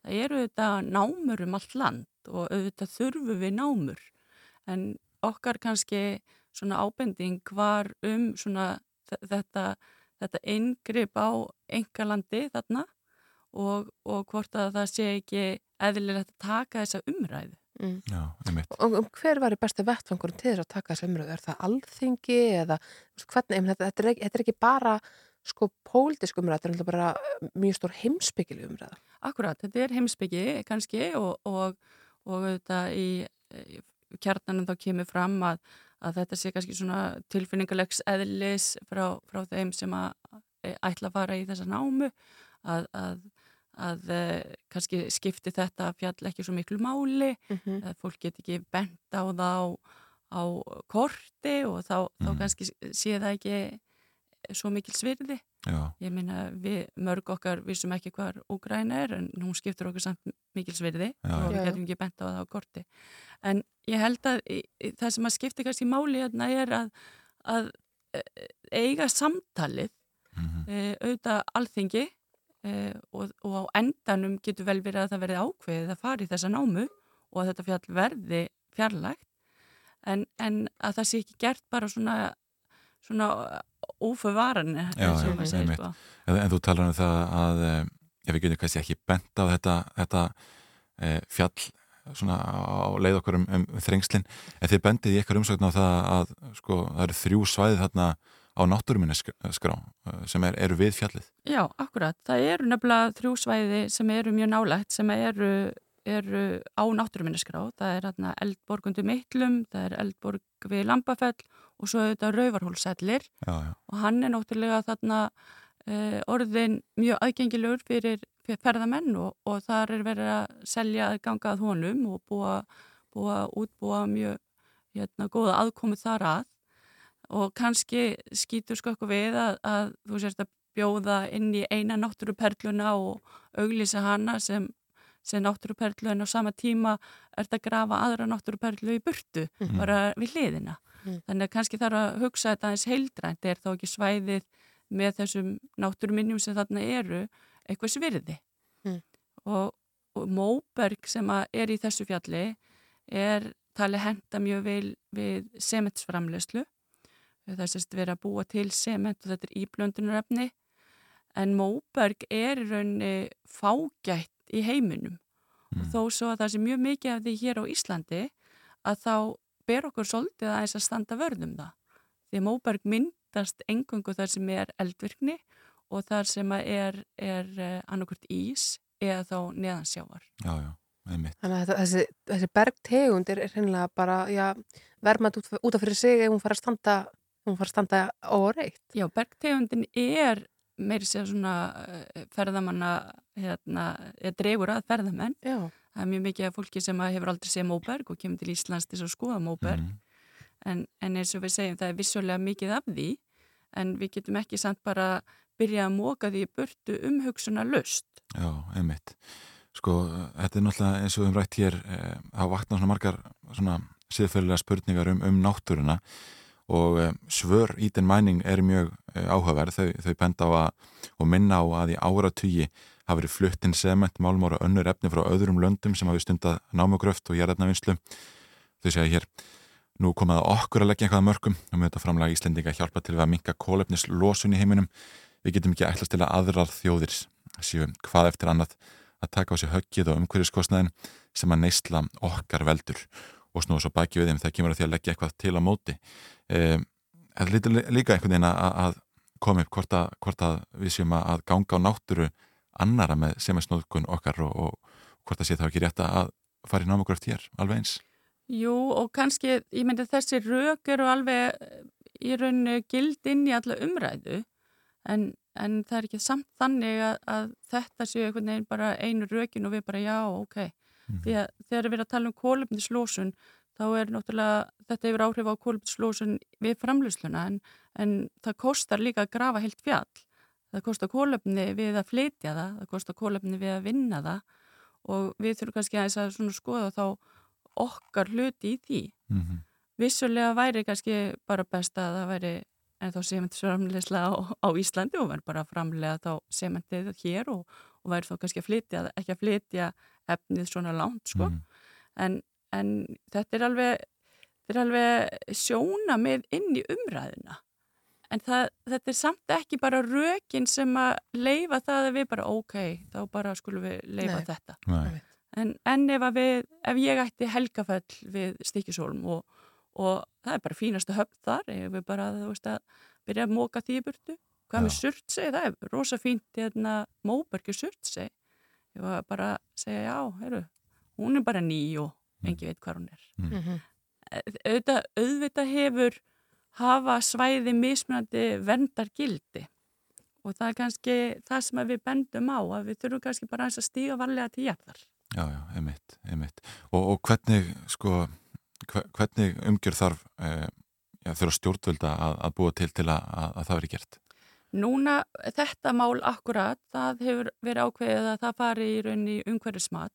Það eru auðvitað námur um allt land og auðvitað þurfum við námur en okkar kannski svona ábending var um svona þe- þetta, þetta inngrip á engalandi þarna og, og hvort að það sé ekki eðlilegt að taka þessa umræðu. Mm. Já. Og um hver var í besta vettfangurinn til þess að taka þessu umröðu? Er það alþingi eða hvernig, þetta, þetta, er, ekki- þetta er ekki bara sko pólitísk umræða, þetta er náttúrulega bara mjög stór heimsbyggili umræða. Akkurat, þetta er heimsbyggi kannski og, og, og þetta í, í kjarnanum þá kemur fram að, að þetta sé kannski svona tilfinningalegs eðlis frá, frá þeim sem að ætla að fara í þessa námu að, að, að e, kannski skipti þetta fjall ekki svo miklu máli Mm að fólk get ekki bent á það á, á korti og þá, þá Mhm. kannski sé það ekki svo mikil svirði Já, Ég meina við mörg okkar vissum ekki hvar Úgræna er en hún skiptur okkur samt mikil svirði Já, og við getum ekki bent á það á korti. En ég held að í, í, það sem að skipta kannski máli hérna er að, að e, eiga samtalið, mhm, e, auðvitað alþingi og, og á endanum getur vel verið að það verði ákveðið að fara í þessa námu og að þetta fjall verði fjarlægt. En, en að það sé ekki gert bara svona, svona ófövaran einmitt. en, þú talar um það að eh, ef við getum kannski ekki bent á þetta, þetta e, fjall svona á leið okkur um, um þrengslin. En þið bendið í eitthvað umsögn á það að sko, það eru þrjú svæði þarna á náttúruminni skrá sem er, eru við fjallið Já, akkurat. Það eru nefnilega þrjú svæði sem eru mjög nálægt sem eru, eru á náttúruminniskrá. Það er hérna Eldborg undir Mittlum, það er Eldborg við Lambafell og svo er þetta Rauvarhólsellir og hann er náttúrulega þarna uh, orðin mjög aðgengilegur fyrir, fyrir ferðamenn og, og þar er verið að selja að ganga að honum og búa, búa útbúa mjög hérna, góða aðkomu þar að og kannski skýtur sko eitthvað við að, að þú sérst að bjóða inn í eina náttúruperluna og auglýsa hana sem, sem náttúruperlu en á sama tíma er þetta að grafa aðra náttúruperlu í burtu Mhm. bara við hliðina. Mhm. Þannig að kannski þarf að hugsa þetta aðeins heildrænt er þá ekki svæðið með þessum náttúruminjum sem þarna eru eitthvað svirði. Mm. og, og Móberg sem að er í þessu fjalli er talið henda mjög vel við sementsframleyslu það er sérst verið að búa til sement og þetta er íblöndunarefni. En Móberg er í rauninni fágætt í heiminum. Og þó svo að það sé mjög mikið af því hér á Íslandi að þá ber okkur svolítið aðeins að standa vörðum það. Því að Móberg myndast engungu þar sem er eldvirkni og þar sem að er, er uh, annarkvört ís eða þá neðansjávar. Já, já. Þannig að þessi, þessi bergtegund er hreinlega bara, já, verðmætt út, út af fyrir sig ef hún fara að standa, hún fara að standa óreitt. Já, bergtegundin er meiri sér svona uh, ferðamanna hérna, eða dregur að ferðamenn Já. það er mjög mikið af fólki sem að hefur aldrei séð Móberg og kemur til Íslands til að skoða Móberg en, en eins og við segjum það er vissulega mikið af því en við getum ekki samt bara byrja að móka því burtu um hugsunar löst Já, einmitt. Sko, þetta er náttúrulega eins og við höfum rætt hér eh, að vakna svona margar svona siðferðilega spurningar um, um náttúruna og eh, svör Eden Mining er mjög eh, áhugaverð, þau, þau benda á að og minna á að í áratugi hafi verið fluttinn sement, málmóra og önnur efni frá öðrum löndum sem hafi stundað námugröft og jærðefnavinslu. Þau segja hér, nú komaða okkur að leggja eitthvað að mörgum og með þetta framlega Íslendinga hjálpa til að minka kólefnislosun í heiminum. Við getum ekki ætlast til að aðrar þjóðir séu hvað eftir annað að taka á sig höggið og umhverjuskostnaðin sem að neysla okkar veldur og snúa svo baki við þeim þegar kemur að því að leggja eitthvað til á móti. Eh, Það lítur líka einhvern veginn að, koma upp hvort að, hvort að við séum að ganga á náttúru annara með semisnóðkun okkar og, og hvort að sé þá ekki rétt að fara í námugröft hér, alveg eins. Jú og kannski, ég myndi þessi rök eru alveg í rauninu gild inn í alla umræðu en, en það er ekki samt þannig að, að þetta séu einhvern veginn bara einu rökin og við bara já, ok. Því að þegar við erum að tala um kólumnislósun þá er náttúrulega, þetta hefur áhrif á kólumnislósun við framlýsluna en, en það kostar líka að grafa heilt fjall. Það kostar kólumni við að flytja það, það kostar kólumni við að vinna það og við þurfum kannski að svona skoða þá okkar hluti í því. Mm -hmm. Vissulega væri kannski bara best að það væri en þá sementisframleysla á, á Íslandi og verður bara að framlega þá sementið hér og, og væri þá kannski að flytja, ekki að flytja efnið svona langt sko. En, en þetta er alveg, þetta er alveg sjóna með inn í umræðina. En það, þetta er samt ekki bara rökin sem að leifa það að við bara ok, þá bara skulum við leifa Nei. þetta. Nei. En, en ef, að við, ef ég ætti helgafell við Stikisólm og, og það er bara fínasta höfn þar, ef við bara þú veist, að byrja að móka því í burtu. Hvað með surtsei, það er rosa fínt hérna Móbergi surtsei. Ég var bara að segja já, heru, hún er bara ný og engi veit hvað hún er. Mhm. Auðvitað, auðvitað hefur hafa svæði mismunandi verndargildi og það er kannski það sem við bendum á að við þurfum kannski bara að stíga varlega til jæftar. Já, já, einmitt, einmitt. Og, og hvernig, sko, hve- hvernig umgjör þarf, eh, já, þurfa stjórnvölda að, að búa til til að, að, að það veri gert? Núna þetta mál akkurat, það hefur verið ákveðið að það fari í rauninni umhverfismat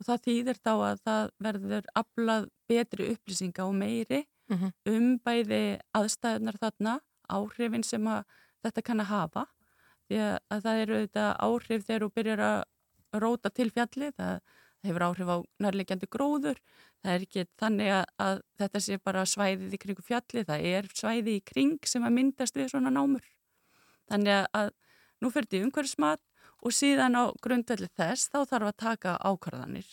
og það þýðir þá að það verður aflað betri upplýsinga og meiri Mhm. um bæði aðstæðunar þarna, áhrifin sem að þetta kann að hafa því að, að það eru þetta áhrif þegar þú byrjar að róta til fjalli, það hefur áhrif á nærlegjandi gróður, það er ekki þannig að, að þetta sé bara svæðið í kringu fjalli, það er svæði í kring sem að myndast við svona námur. Þannig að, nú fyrir þetta í umhverfismat og síðan á grundvelli þess þá þarf að taka ákvarðanir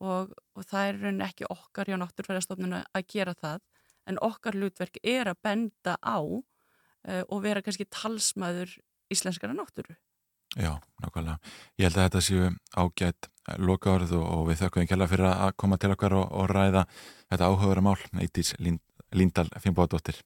og, og það er raunin ekki okkar hjá náttúrfæðastofnuna að gera það en okkar hlutverk er að benda á uh, og vera kannski talsmaður íslenskara náttúru. Já, nákvæmlega. Ég held að þetta séu ágætt lokaórið og, og við þökkum við kjalla fyrir að koma til okkar og, og ræða þetta áhugaverða mál, Eitís Líndal Finnbóðadóttir.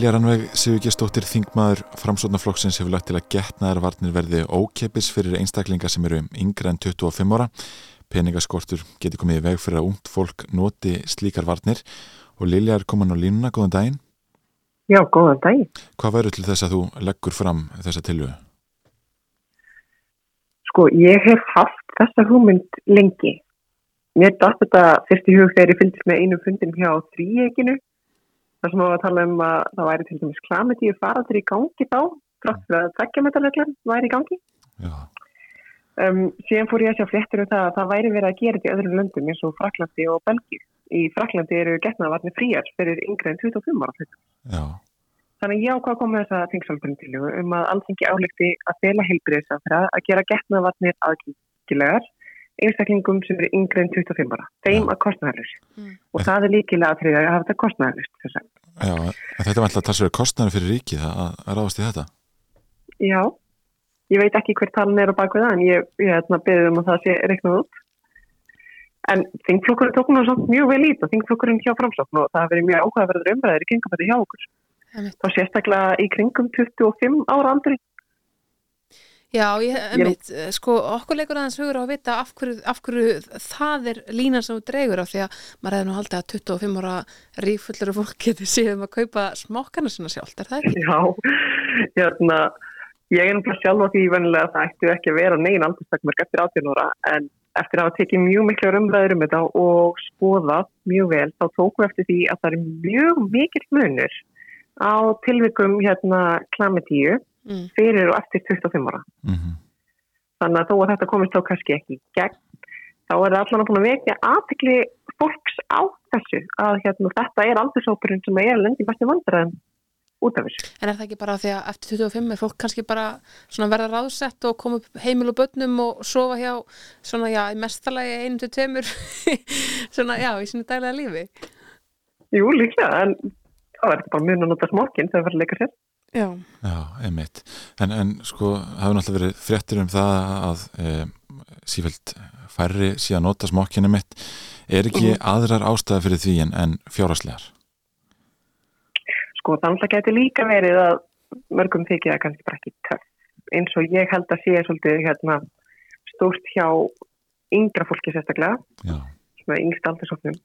Lilja Rannveig Sigurgestóttir Þingmaður Framsóknarflokksins hefur lagt til að getnaðarvarnir verði ókepis fyrir einstaklinga sem eru yngre en 25 ára. Peningaskortur getur komið í veg fyrir að ungt fólk noti slíkar varnir og Lilja er komin á línuna, góðan daginn. Já, góðan daginn. Hvað verður til þess að þú leggur fram þessa tilvöðu? Sko, ég hef haft þessa hugmynd lengi. Mér datt þetta fyrst í hug þegar ég fylgist með einu fundin hjá þrýeginu. Það sem var að tala um að það væri til dæmis klamitíu faraður í gangi þá, trátt fyrir að tveggjametarreglan væri í gangi. Um, síðan fór ég að sjá fréttur um það að það væri verið að gera þetta í öðrum löndum eins og Fraklandi og Belgíu. Í Fraklandi eru getnaðvarnir fríar fyrir yngre en 25 ára. já, Þannig ég ákvað að koma með þessa þingsalbundilugu um að alþingi álíkti að fela heilbriðisafra að gera getnaðvarnir aðgengilegar einstaklingum sem eru yngre en 25 ára. Þeim að kostnæðalus. Og það er líkilega að að hafa þetta kostnæðalust. já, þetta er alltaf talsverður kostnæður fyrir ríkið að, að ráðast í þetta. Já, ég veit ekki hver talan er á bakvið það en ég, ég hérna, beðið um að það sé reiknað út. En þingflokkurinn tók nú samt mjög vel ít og þingflokkurinn hjá framsókn og það hafi verið mjög áhugaverður umræðir í kringum þetta hjá okkur. Þá sérstaklega í kringum 25 ára aldri. Já, ég, einmitt, sko, okkur leikur aðeins hugur á að vita af hverju, af hverju það er línan sem þú dreigur af því að maður hefði nú haldið að 25 ára rífullur fólk geti síðan að kaupa smokkana sinna sjálft, er það ekki? Já, hérna, ég er náttúrulega sjálf á því venilega að það ættu ekki að vera negin aldurstakmörk eftir 18 ára en eftir að hafa tekið mjög miklu umræður um þetta og skoðað mjög vel þá tókum við eftir því að það er mjög mikill munur á tilvikum hérna klamitíu Mm. fyrir og eftir 25 ára. Mm Þannig að þó að þetta komist þá kannski ekki í gegn, þá er það allan að búin að vekja aðtekli fólks á þessu að hérna, þetta er aldurshópurinn sem er lendi bestu vandræðum út af þessu. En er það ekki bara því að eftir 25 er fólk kannski bara svona verða ráðsett og koma upp heimil og börnum og sofa hjá svona já, í mestalagi einum til tveimur *laughs* svona já, í sinni dælega lífi? Jú, líklega, en er þetta bara að nota smorkin þegar það verður leika sér. Já. Já, einmitt. En, en sko, hafa náttúrulega verið fréttir um það að e, sífælt færri síðan nota smokkinu mitt. Er ekki aðrar ástæða fyrir því en, en fjáraslegar? Sko, þannig að geti líka verið að mörgum þykir það kannski bara ekki töff. Eins og ég held að sé svolítið hérna, stórt hjá yngra fólki sérstaklega, yngst aldursóknum.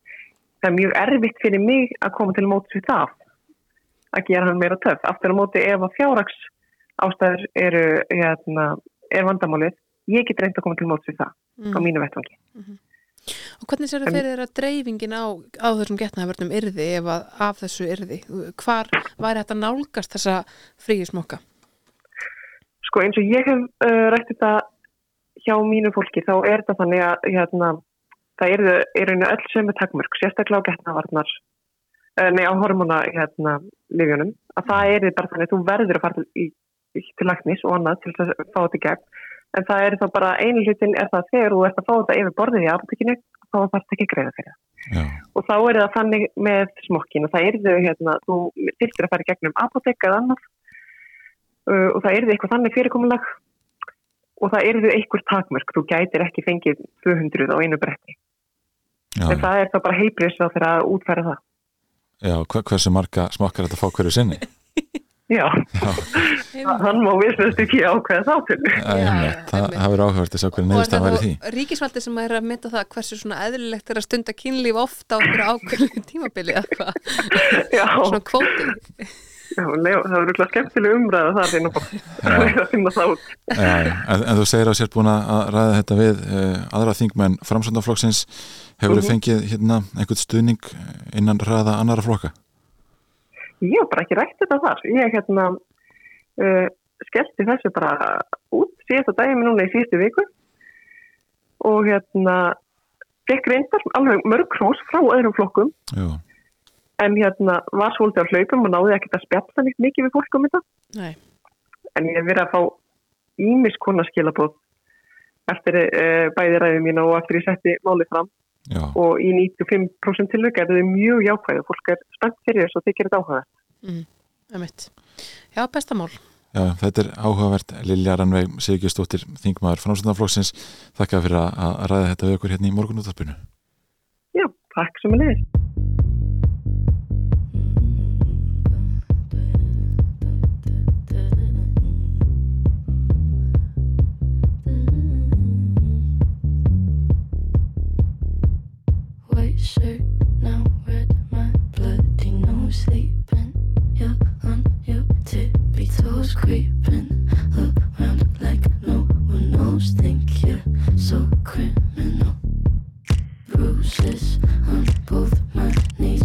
Það er mjög erfitt fyrir mig að koma til móts við það, að gera hann meira töff. Aftur á móti ef að fjárraks ástæður eru, hérna, er vandamálið, ég get reynd að koma til móts við það á mínu vettvangi. Og hvernig sér það fyrir að dreifingin á, á þessum getnaðavörnum yrði ef að af þessu yrði? Hvar væri þetta nálgast þessa fríi smokka? Sko eins og ég hef uh, rætt þetta hjá mínu fólki þá er þetta þannig að hérna, það eru er einu öll sömu takmörk, sérstaklega á getnavarnar, nei á hormona hérna, lifjunum, að það er bara þannig að þú verður að fara til, til lagnis og annað til þess að fá þetta í gegn, en það er þá bara einu hlutin er það þegar þú ert að fá þetta yfir borðið í apotekinu, þá þarf þetta ekki að greiða fyrir það. Og þá er það þannig með smokkin og það er þau, hérna, þú þyrftir að fara í gegnum apotek eða annað uh, og það er þau eitthvað þannig fyrirkomulag og það er þau eitthvað takmörk, þú gætir ekki fengið 200 á einu bretti. En það er þá bara heilbriðs á þeirra að útfæra það. Já hver, hversu marga smokkar þetta fá hverju sinni? *laughs* Já, hann má vissast ekki ákveða þá til. Já, einmitt. Það einmitt. það verður áhugavert að sjá hverju er það væri því. ríkisvaldi sem er að mynda það hversu svona eðlilegt er að stunda kynlíf ofta á einhverju ákveðlu tímabili eða hvað? Já, Svona kvóti. Já það verður eitthvað skemmtileg umræða þar inn það út. Já, en, þú segir að sér búin að ræða þetta við uh, aðra þingmenn framsöndaflokksins hefur þið fengið hérna einhvern stuðning innan ræða annara flokka? Ég hef bara ekki rætt þetta þar. Ég hérna, uh, skellti þessu bara út síðast að daginn núna í síðustu viku. Og hérna gekk reyndar alveg mörg hrós frá öðrum flokkum. Jú, en hérna var svolítið á hlaupum og náði ekkert að spjalla nýtt mikið við fólk um þetta. Nei. en ég hef verið að fá ímis konar skilabóð eftir uh, bæði ræðið mína og eftir ég setti málið fram. Já, og í 95% tilvika er þetta mjög jákvæð og fólk er spennt fyrir þessu og þykir þetta áhuga Emitt. Já, bestamál. já, þetta er áhugavert. Lilja Rannveig Sigurgestóttir, þingmaður framsöndaflokksins þakka fyrir að, að ræða þetta við okkur hérna í morgunúttarpinu Já, takk sem er liðið on both my knees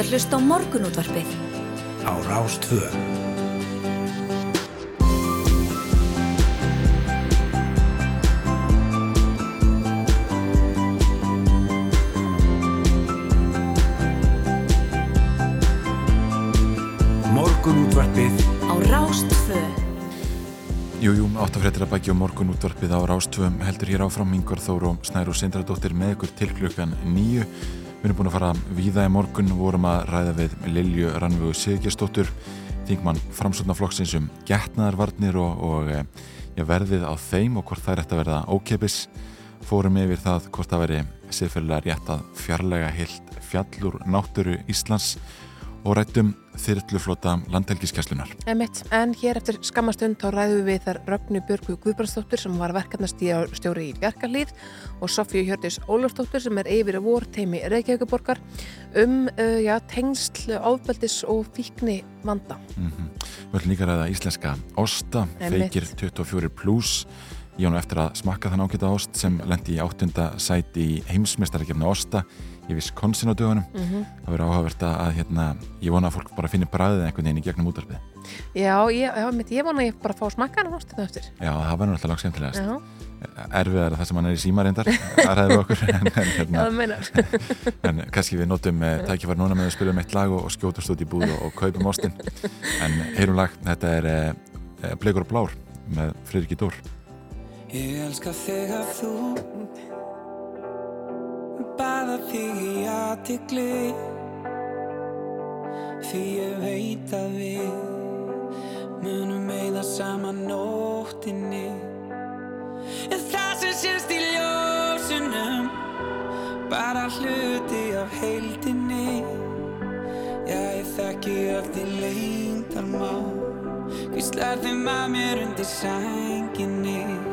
ert að hlusta á morgunútvarpið á Rástvö. Morgunútvarpið á Rástvö. Jú, jú, áttafréttir að bækja á morgun útvarpið á Rástvöum heldur hér áfram Ingvar Þór og Snæru Sindradóttir með ykkur til klukkan nýju. Við erum búin að fara víða í morgun, vorum að ræða við Lilju Rannvögu Sigurgestóttur, þingmann framsóknarflokksins um getnaðarvarnir og, og eh, já, verðið á þeim og hvort það er eftir að verða ókeipis. Fórum yfir það hvort það veri siðferðilega rétt að fjarlæga heilt fjallur náttúru Íslands og rættum þyrluflota landhelgiskeslunar. En hér eftir skammastund þá ræðum við þar Rögnu Björgu Guðbrandsdóttir sem var verkefnastjóri í Bjarkarlíð og Sofíu Hjördis Ólafsdóttir sem er yfir vor teimi Reykjavíkuborgar um uh, tengsl, áðbeldis og fíkni vanda. Mm Við ætlum líka ræða íslenska osta, Einmitt. feikir 24 plus ég á nú eftir að smakka þann ágæta ost sem lendi í áttunda sæti í heimsmeistarakefna osta í Wisconsin á dögunum. Mhm. það verður áhugavert að að, hérna, ég vona að fólk bara finnir bræðið einhvern veginn í gegnum útarpið Já, ég, já, mitt, ég vona að ég bara fá að smakka hann ástu þetta eftir. Já, það verður náttúrulega langt skemmtilegast Já, erfiðar það sem hann er í síma reyndar að ræða okkur en, hérna, *laughs* en kannski við notum uh, tækifæri núna með að spila um eitt lag og, og skjótast út í búð og, og kaupum ostin en heyrum lag, þetta er uh, Blegur og Blár með Friðriki Dór. Ég elska þegar þú Baða þig í aðtikli Því ég veit að við munum meða saman nóttinni. En það sem sést í ljósunum bara hluti af heildinni. Já, ég þekki öll þín leyndalmál Hvíslar þeim að mér undir sænginni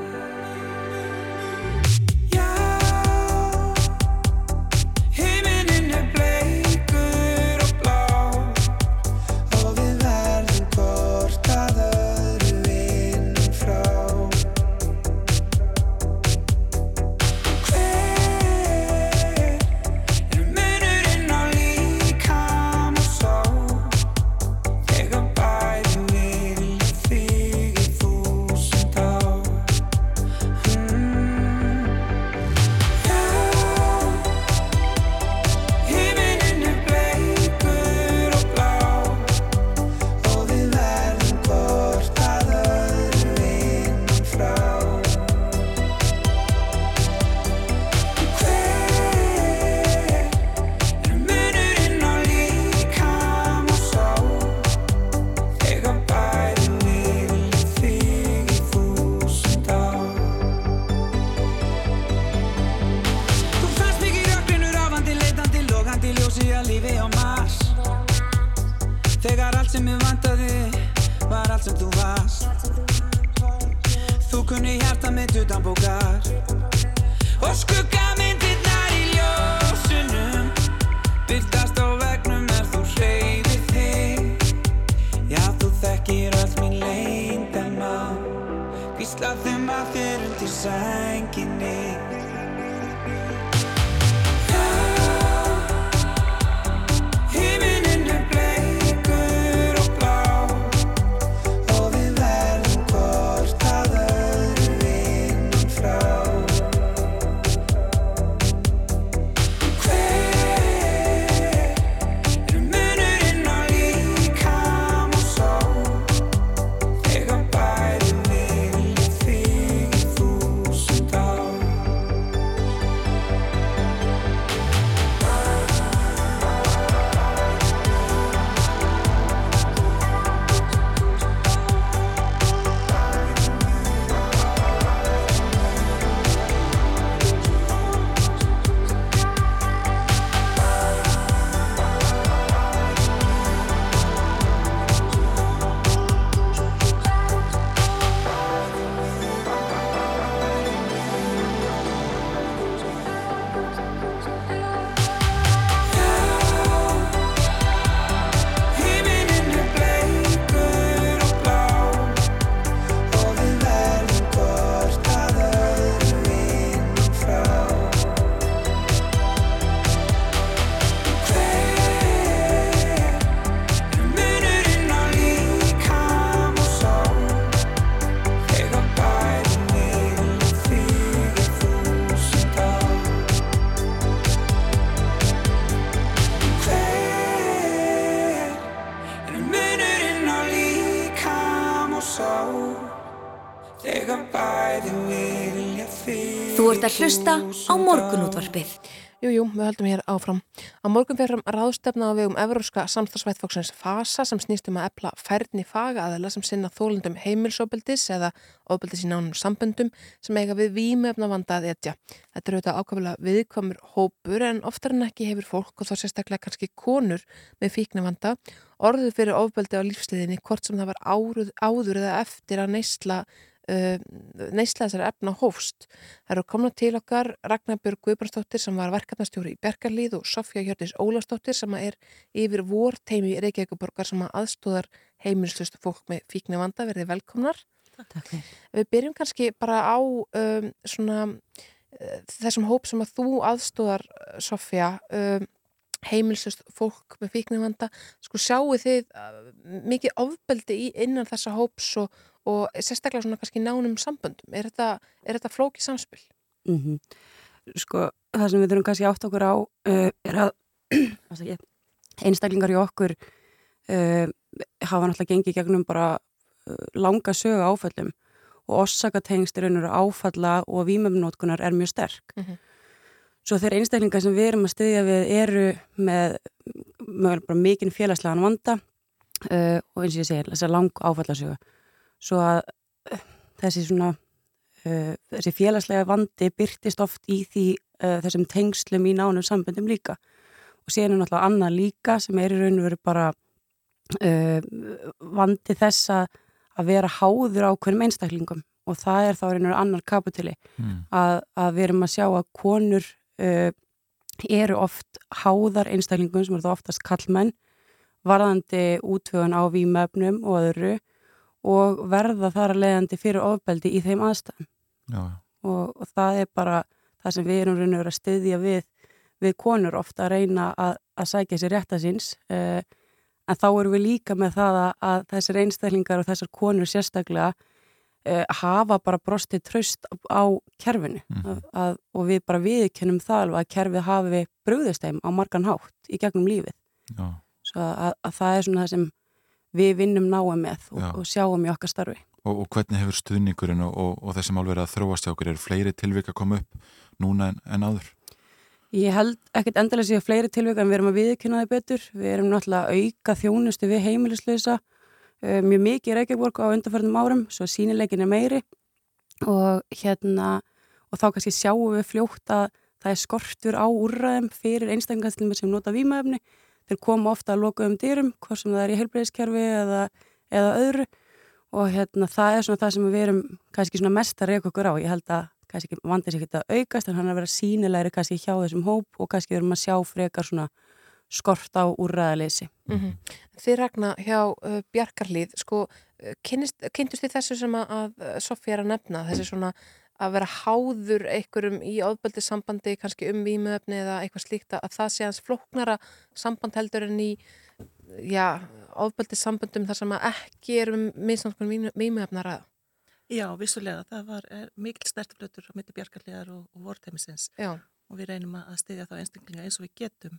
hlusta á morgunútvarpið. Jú, jú, við höldum hér áfram. Á morgun fyrir ráðstefna á vegum Evróska samstagsvættfóksins FASA sem snýst um að epla færni fagaðala sem sinna þólundum heimilsóbeldis eða óbeldis í nánum samböndum sem eiga við vímöfna vanda að etja. Þetta eru auðvitað ákveðlega viðkomur hópur en oftar en ekki hefur fólk og þá sérstaklega kannski konur með fíkna vanda orðið fyrir ofbeldi á lífsliðinni hvort sem það var áruð, áður eða eftir að neysla uh, neysla þessari efna hófst. Það eru komna til okkar Ragnar Björg Guðbrandsdóttir sem var verkefnastjóri í Bergarlíð og Sofja Hjördis Ólastóttir sem er yfir vor teimi í Reykjavíkuborgar sem aðstóðar heimilslustu fólk með fíkni vanda verði velkomnar. Takk. Við byrjum kannski bara á um, svona uh, þessum hóp sem að þú aðstóðar Sofja um, heimilsust fólk með fíknivanda sko sjáu þið uh, mikið ofbeldi í innan þessa hóps og, og sérstaklega svona kannski nánum samböndum er þetta, er þetta flókið samspil? Mm Sko, það sem við þurfum kannski átt okkur á uh, er að *clears throat* einstaklingar í okkur uh, hafa náttúrulega gengið gegnum bara uh, langa sögu áföllum og raun og veru áfalla og vímöfnótkunar er mjög sterk. Mhm. Svo þeir einstaklingar sem við erum að styðja við eru með, mikinn félagslegan vanda uh, og eins og ég segi, þess að lang áfallasögu. Svo að uh, þessi svona uh, þessi félagslega vandi byrtist oft í því þessum tengslum í nánum samböndum líka. Og er náttúrulega annað líka sem er í raun og veru bara vandi þess að vera háður á hverjum einstaklingum. Og það er þá reynur annar kaputili Mm. að, að við erum að sjá að konur uh, eru oft háðar einstaklingum sem eru þá oftast kallmenn varðandi útvögun á vímöfnum og öðru og verða þar að leiðandi fyrir ofbeldi í þeim aðstæðum. Og, og það er bara það sem við erum reynur að styðja við við konur ofta að reyna að, að sækja sér rétta síns uh, en þá erum við líka með það að, að þessir einstaklingar og þessar konur sérstaklega hafa bara brostið tröst á kerfinu að, að, og við bara viðkennum það alveg að kerfið hafi brugðist þeim á margan hátt í gegnum lífið já, svo að, að það er svona það sem við vinnum náum með og, og sjáum í okkar starfi og, og hvernig hefur stuðningurinn og, og, mál verið að þróast hjá okkur? Er fleiri tilvik að koma upp núna en, en áður? Ég held ekkert endilega séu fleiri tilvika en við erum að viðkynna þið betur. Við erum náttúrulega að auka þjónustu við heimilislösa uh, mjög mikið í Reykjavík á undarförnum árum, svo sínileikin er meiri og hérna og þá kannski sjáum við fljótt að það er skortur á úrræðum fyrir einstaklingastlumir sem nota vímaefni. Þeir koma ofta að loka um dyrum, hvort sem það er í heilbreyðiskerfi eða, eða öðru og hérna það er svona það sem við erum kannski svona mest að reyka okkur á. Ég held að kannski ekki vandir sér ekki að aukast en hann er að vera sínilegri kannski hjá þessum hóp og kannski erum að sjá frekar svona skort á úrræðaleysi. Mm Þið ragna hjá uh, Bjarkarlíð, sko, uh, kynnist, kynntust þið þessu sem að, að Sofía er að nefna, þessi svona að vera háður einhverjum í ofbeldi sambandi, kannski um vímuefni eða eitthvað slíkt að það sé hans flóknara samband heldur en í, já, ofbeldi sambandum þar sem að ekki er um minnsamskun vímuefna ræða. Já, vissulega, það var er, mikil stertflötur á mitti bjargarlegar og, og vorteimisins Já. og við reynum að styðja þá einstaklinga eins og við getum.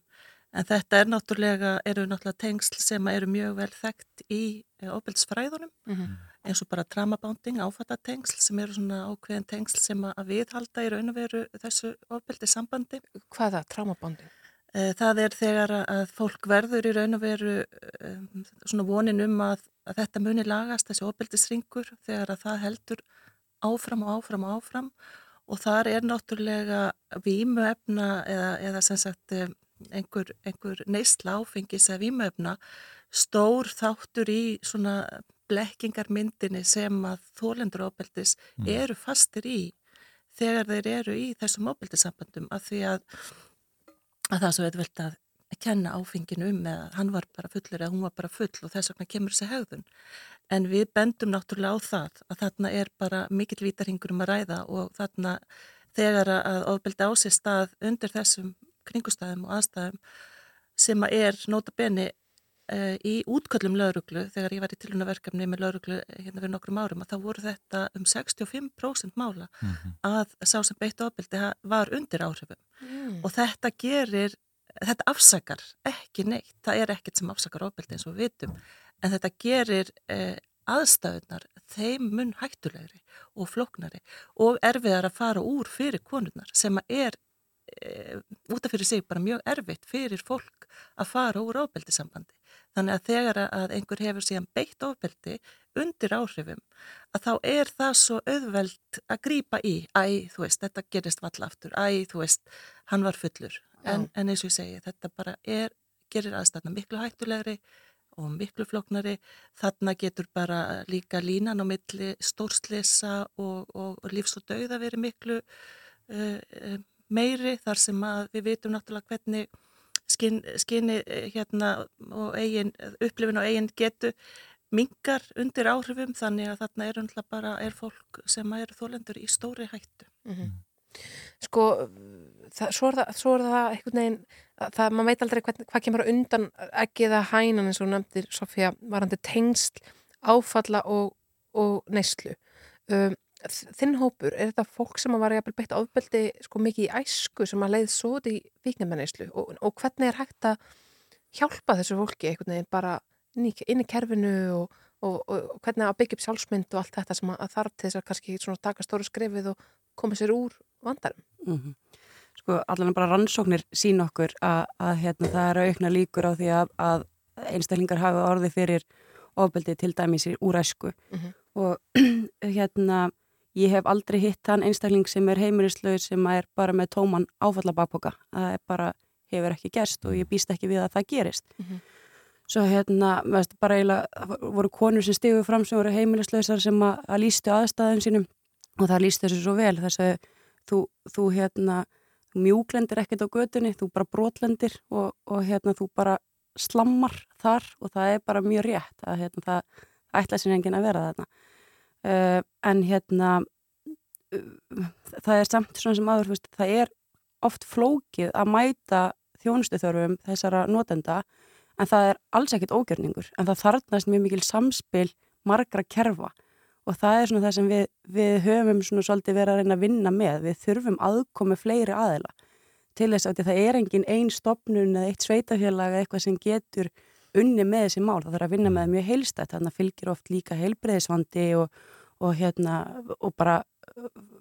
En þetta er náttúrulega, eru náttúrulega tengsl sem eru mjög vel þekkt í ofbeldsfræðunum, Mhm. eins og bara tramabánding, áfattatengsl sem eru svona ákveðin tengsl sem að viðhalda í raun og veru þessu ofbeldi sambandi. Hvað það, tramabánding? Það er þegar að fólk verður í raun og veru um, svona vonin um að, að þetta muni lagast, þessi ofbeldisringur, þegar að það heldur áfram og áfram og áfram og þar er náttúrulega vímuefna eða, eða sem sagt einhver, einhver neysla áfengis eða vímuefna stór þáttur í svona blekkingarmyndinni sem að þólendur ofbeldis Mm. eru fastir í þegar þeir eru í þessum ofbeldissambandum að því að að það er svo auðvelt að kenna áfenginu um eða hann var bara fullur eða hún var bara full og þess vegna kemur þessi hegðun. En við bendum náttúrulega á það að þarna er bara mikill vítarhingur um að ræða og þarna þegar að ofbeldi á sér stað undir þessum kringustæðum og aðstæðum sem að er nota beni uh, í útköllum lauruglu þegar ég var í tilhjónaverkefni með lauruglu hérna fyrir nokkrum árum að þá voru þetta um 65% mála að sá sem beitt ofbeldi ha- var undir áhrifum. Mm. og þetta gerir, þetta afsakar ekki neitt, það er ekkert sem afsakar ofbeldi eins og við vitum, en þetta gerir eh, aðstæðunar þeim mun hættulegri og flóknari og erfiðar að fara úr fyrir konurnar sem að er e, út af fyrir sig bara mjög erfitt fyrir fólk að fara úr ofbeldisambandi. Þannig að þegar að einhver hefur síðan beitt ofbeldi undir áhrifum að þá er það svo auðveld að grípa í, æ, þú veist, þetta gerist valla aftur, æ, þú veist, hann var fullur. En, en eins og ég segi, þetta bara er, gerir aðstæðna miklu hættulegri og miklu flóknari. Þarna getur bara líka línan á milli stórslisa og, og, og lífs og dauða verið miklu uh, uh, meiri þar sem við vitum náttúrulega hvernig skin, skinni eh, hérna og eigin, upplifin og eigin getu mingar undir áhrifum þannig að þarna er náttúrulega bara er fólk sem eru þólendur í stóri hættu. Mhm. Sko, það, svo, er það, svo er það einhvern veginn, að það, maður veit aldrei hvern, hvað kemur undan ekki eða hænan eins og nefndir, Sofía, varandi tengsl, áfalla og, og neyslu. Um, þinn hópur, er þetta fólk sem var jafnvel beitt ofbeldi sko mikið í æsku sem að leið svo út í viknummenneyslu og, og hvernig er hægt að hjálpa þessu fólki einhvern veginn bara inn í, inn í kerfinu og, og, og, hvernig að byggja upp sjálfsmynd og allt þetta sem að, þarf til þess að kannski svona taka stóru skrefið og koma sér úr vandarum. Mm Sko allan bara rannsóknir sín okkur að, að hérna, það eru aukna líkur á því að, að einstaklingar hafa orði fyrir ofbeldi til dæmis í úræsku Mhm. og *clears throat* hérna ég hef aldrei hitt þann einstakling sem er heimilislaug sem er bara með tóman áfallabakpoka. Það er bara, hefur ekki gerst og ég býst ekki við að það gerist. Mhm. svo hérna, veist, bara eiginlega voru konur sem stigu fram sem voru heimilislausar sem að, að lístu aðstæðum sínum og það lístu þessu svo vel. Þess að þú, þú hérna þú mjúklendir ekkert á götunni, þú bara brotlendir og, og hérna þú bara slammar þar og það er bara mjög rétt að hérna það ætla sér enginn að vera þarna uh, en hérna uh, það er samt svona sem aður veist, það er oft flókið að mæta þjónustuþörfum þessara notenda en það er alls ekkit ógjörningur en það þarnast mjög mikil samspil margra kerfa. Og það er svona það sem við, við höfum svona svolítið verið að reyna að vinna með. Við þurfum aðkomi fleiri aðila til þess að það er engin ein stopnun eða eitt sveitafélag eða eitthvað sem getur unni með þessi mál, það þarf að vinna með mjög heilstætt, þannig að fylgir oft líka heilbreyðisvandi og, og hérna og bara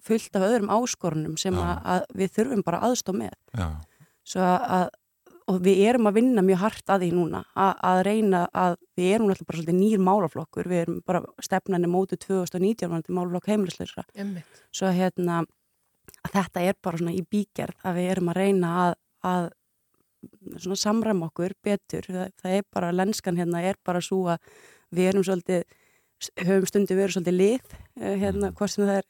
fullt af öðrum áskorunum sem að, að við þurfum bara aðstof með Já. svo að og við erum að vinna mjög hart að því núna að, að reyna að við erum alltaf bara svolítið nýr málaflokkur, við erum bara stefnani mótu 2019 vanandi málaflokk heimilisleisra Einmitt. svo hérna að þetta er bara svona í bígerð að við erum að reyna að, að svona samræma okkur betur það, það er bara, lenskan hérna er bara svo að við erum svolítið höfum stundu verið svolítið lið eh, hérna, hvort sem það er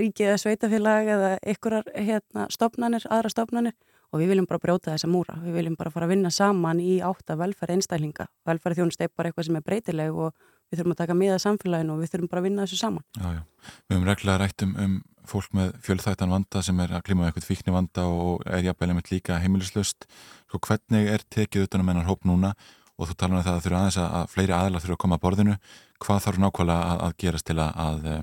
ríkið eða sveitafélag eða einhverjar hérna, stopnanir, aðra stopnanir og við viljum bara brjóta þessa múra, við viljum bara fara að vinna saman í átta velferð einstælinga velferð þjónust er bara eitthvað sem er breytileg og við þurfum að taka miða samfélaginu og við þurfum bara að vinna þessu saman. Já, já. Við höfum reglulega rætt um, um fólk með fjölþættan vanda sem er að klíma með eitthvað fíkni vanda og er jafnvel einmitt líka heimilislaust. Svo hvernig er tekið utanum hennar hóp núna og þú talar um það að þurfa aðeins að, að fleiri aðlar þurfa að koma að borðinu. Hvað þarf nákvæmlega að, að gerast til að, að eh,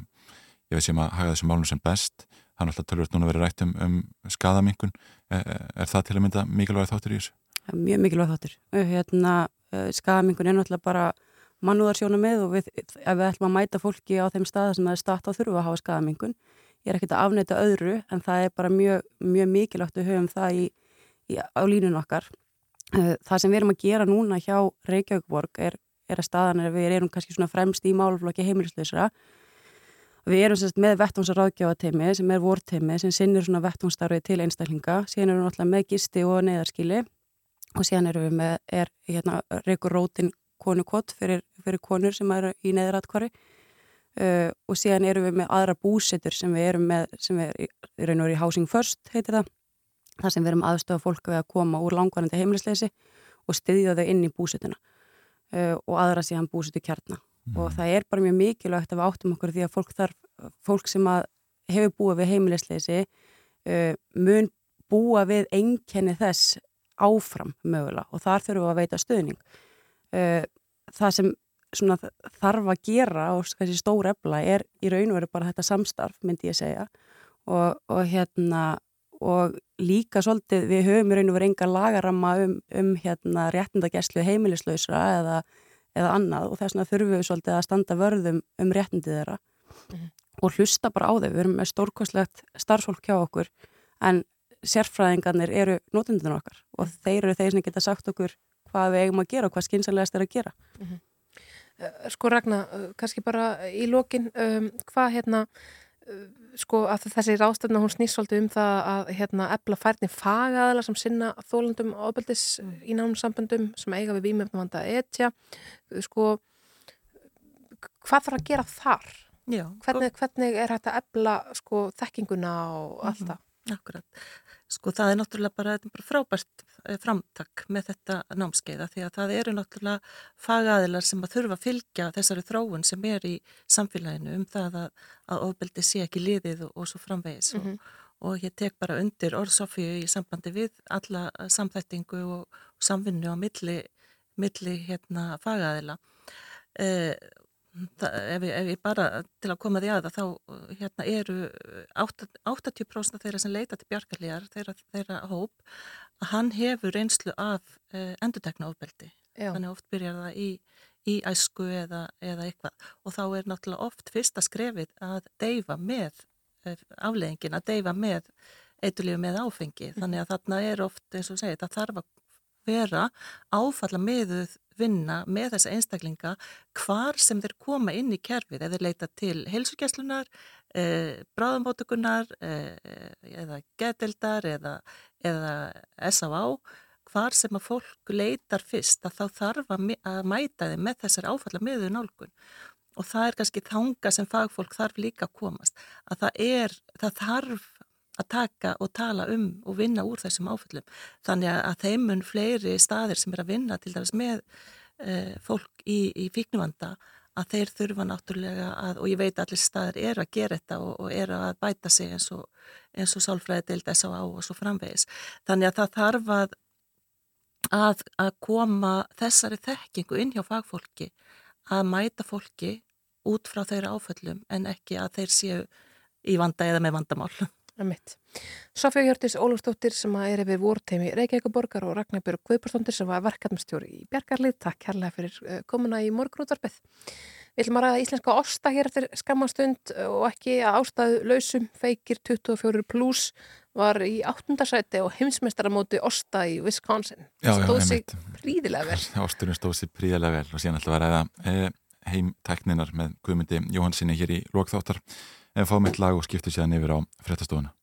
ég veit sem að haga þessum málum sem best? Er alltaf tölvöld núna verið rætt um, um skadamingun. Er, er það til að mynda mikilvæg þáttur í þessu? Mjög mikilvæg þáttur. Hérna, skadamingun er náttúrulega bara mannúðarsjóna með og við, ef við ætlum að mæta fólki á þeim staða sem það er starta að þurfa að hafa skadamingun. Ég er ekkert að afneita öðru en það er bara mjög, mjög mikilvægt að höfum það í, í, á línun okkar. Það sem við erum að gera núna hjá Reykjavíkborg er, er að staðan er við erum kannski svona fremst í málflokki heimilislausra. Við erum sérst með vettvánsarráðgjáfatemi sem er vortemi sem sinnir svona vettvánsstarfið til einstaklinga. Síðan erum við náttúrulega með gisti og neðarskili og síðan erum við með er, hérna, Reykur Rótin konukott fyrir, fyrir konur sem eru í neðratkvari uh, og síðan erum við með aðra búsettur sem við erum með, sem við erum í Housing First heitir það, þar sem við erum aðstöða fólk við að koma úr langvarandi heimilisleysi og styðja þau inn í búsettuna uh, og aðra síðan búsettu kjarna mm. og það er bara mjög mikilvægt að við áttum okkur því að fólk þarf, fólk sem hefur búið við heimilisleysi uh, mun búa við einkenni þess áfram mögulega og þar þurfum við að veita stöðning uh, það sem svona þarf að gera og þessi stór efla er í raun og veru bara þetta samstarf myndi ég segja. Og, og hérna og líka svolítið við höfum í raun og veru enga lagaramma um, um hérna réttindageslu heimilislausra eða, eða annað og þess vegna þurfum við svolítið að standa vörðum um réttindið þeirra. Mhm. og hlusta bara á þau, við erum með stórkostlegt starfsfólk hjá okkur en sérfræðingarnir eru notendunum okkar og þeir eru þeir sem geta sagt okkur hvað við eigum að gera og hvað skynsanlegast er að gera. Eh, Sko Ragna, eh, kannski bara í lokin, um, hvað hérna, sko að þessi ráðstöfna hún snýst svolítið um það að hérna ebla færni fagaðala sem sinna þólandum ábeldis í nánum samböndum sem eiga við výmjöfnavanda etja, sko hvað þarf að gera þar? Já, Hvernig, hvernig er að ebla sko þekkinguna og allt það? Akkurat. Sko það er náttúrulega bara, er bara frábært eh, framtak með þetta námskeiða því að það eru náttúrulega fagaðilar sem að þurfa að fylgja þessari þróun sem er í samfélaginu um það að, að ofbeldi sé ekki liðið og, og svo framvegis Mhm. og, og ég tek bara undir orðsofíu í sambandi við alla samþættingu og, samvinnu á milli, milli hérna fagaðila. Eh, Það, ef, ég, ef ég bara til að koma því að þá hérna, eru 80% þeirra sem leita til bjargarlegar þeirra, þeirra hóp að hann hefur reynslu af uh, endurtekna ofbeldi. Þannig oft byrjar það í, í æsku eða, eða eitthvað. Og þá er náttúrulega oft fyrsta skrefið að deyfa með uh, afleðingin, að deyfa með eitulífu með áfengi. Þannig að þarna er oft eins og segið það þarf að vera áfalla meðuð vinna með þessa einstaklinga hvar sem þeir koma inn í kerfið eða leita til heilsugjæslunar, eh, bráðumótökunar eh, eða getildar eða, eða S.A.A. hvar sem að fólk leitar fyrst að þá þarf að mæta þeim með þessar áfalla meðuð nálgun og það er kannski þanga sem fagfólk þarf líka að komast að það er, það þarf að taka og tala um og vinna úr þessum áföllum. Þannig að- þeim mun fleiri staðir sem er að vinna til dæmis með uh, fólk í, í fíknuvanda að þeir þurfa náttúrulega að, og ég veit allir staðir eru að gera þetta og, og eru að bæta sig eins og, og sálfræði deild S.A.A. og svo framvegis. Þannig að það þarf að, að, að koma þessari þekkingu inn hjá fagfólki að mæta fólki út frá þeirra áföllum en ekki að þeir séu í vanda eða með vandamál. Sofja Hjörtis Ólafsdóttir sem er yfir vorteimi Reykjavíkuborgar og Ragnar Björg Guðbjörnsdóttir sem var verkefnstjóri í Bjarkarlið. Takk kærlega fyrir eh, komuna í morgunútvarpið. Við ætlum að ræða íslenska osta hér eftir skammastund og ekki að ástæðu lausum feikir 24 pluss var í áttundasæti og heimsmeistaramóti osta í Wisconsin. Já, já, Stóð sig einmitt. príðilega vel. *laughs* Ásturinn stóð sér príðilega vel og síðan ætla að ræða eh, heimtækninar með Guðmundi Jóhansinni hér í lokþáttar en fá mitt lag og skiptu síðan yfir á fréttastofuna.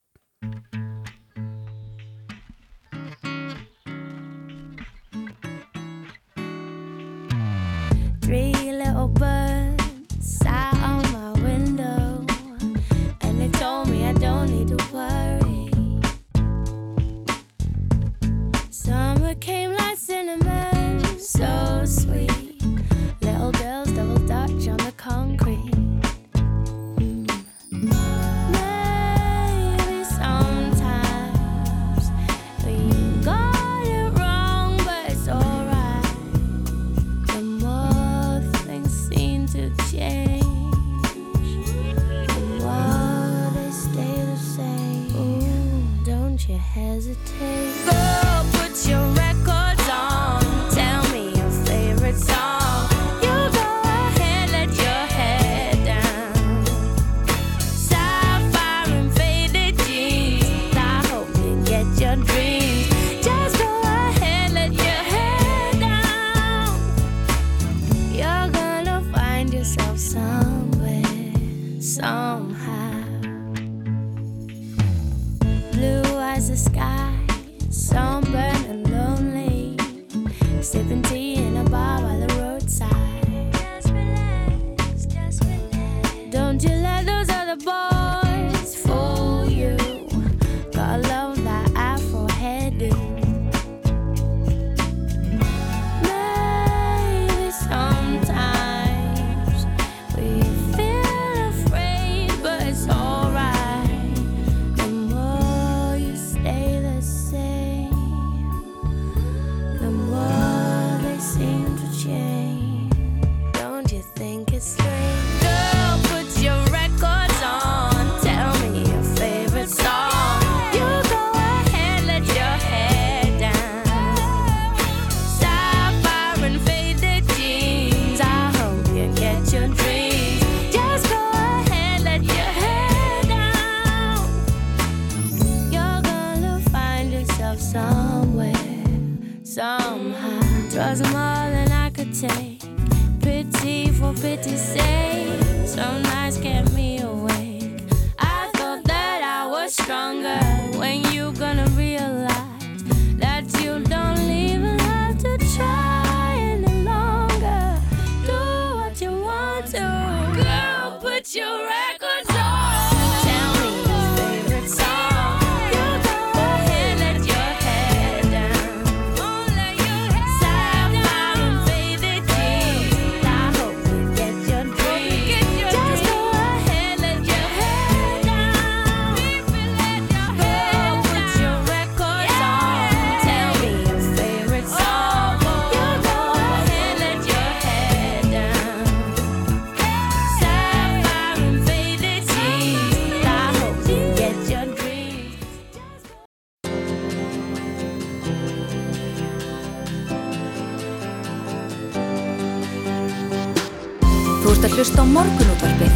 Ert að hlusta á morgunútvarpið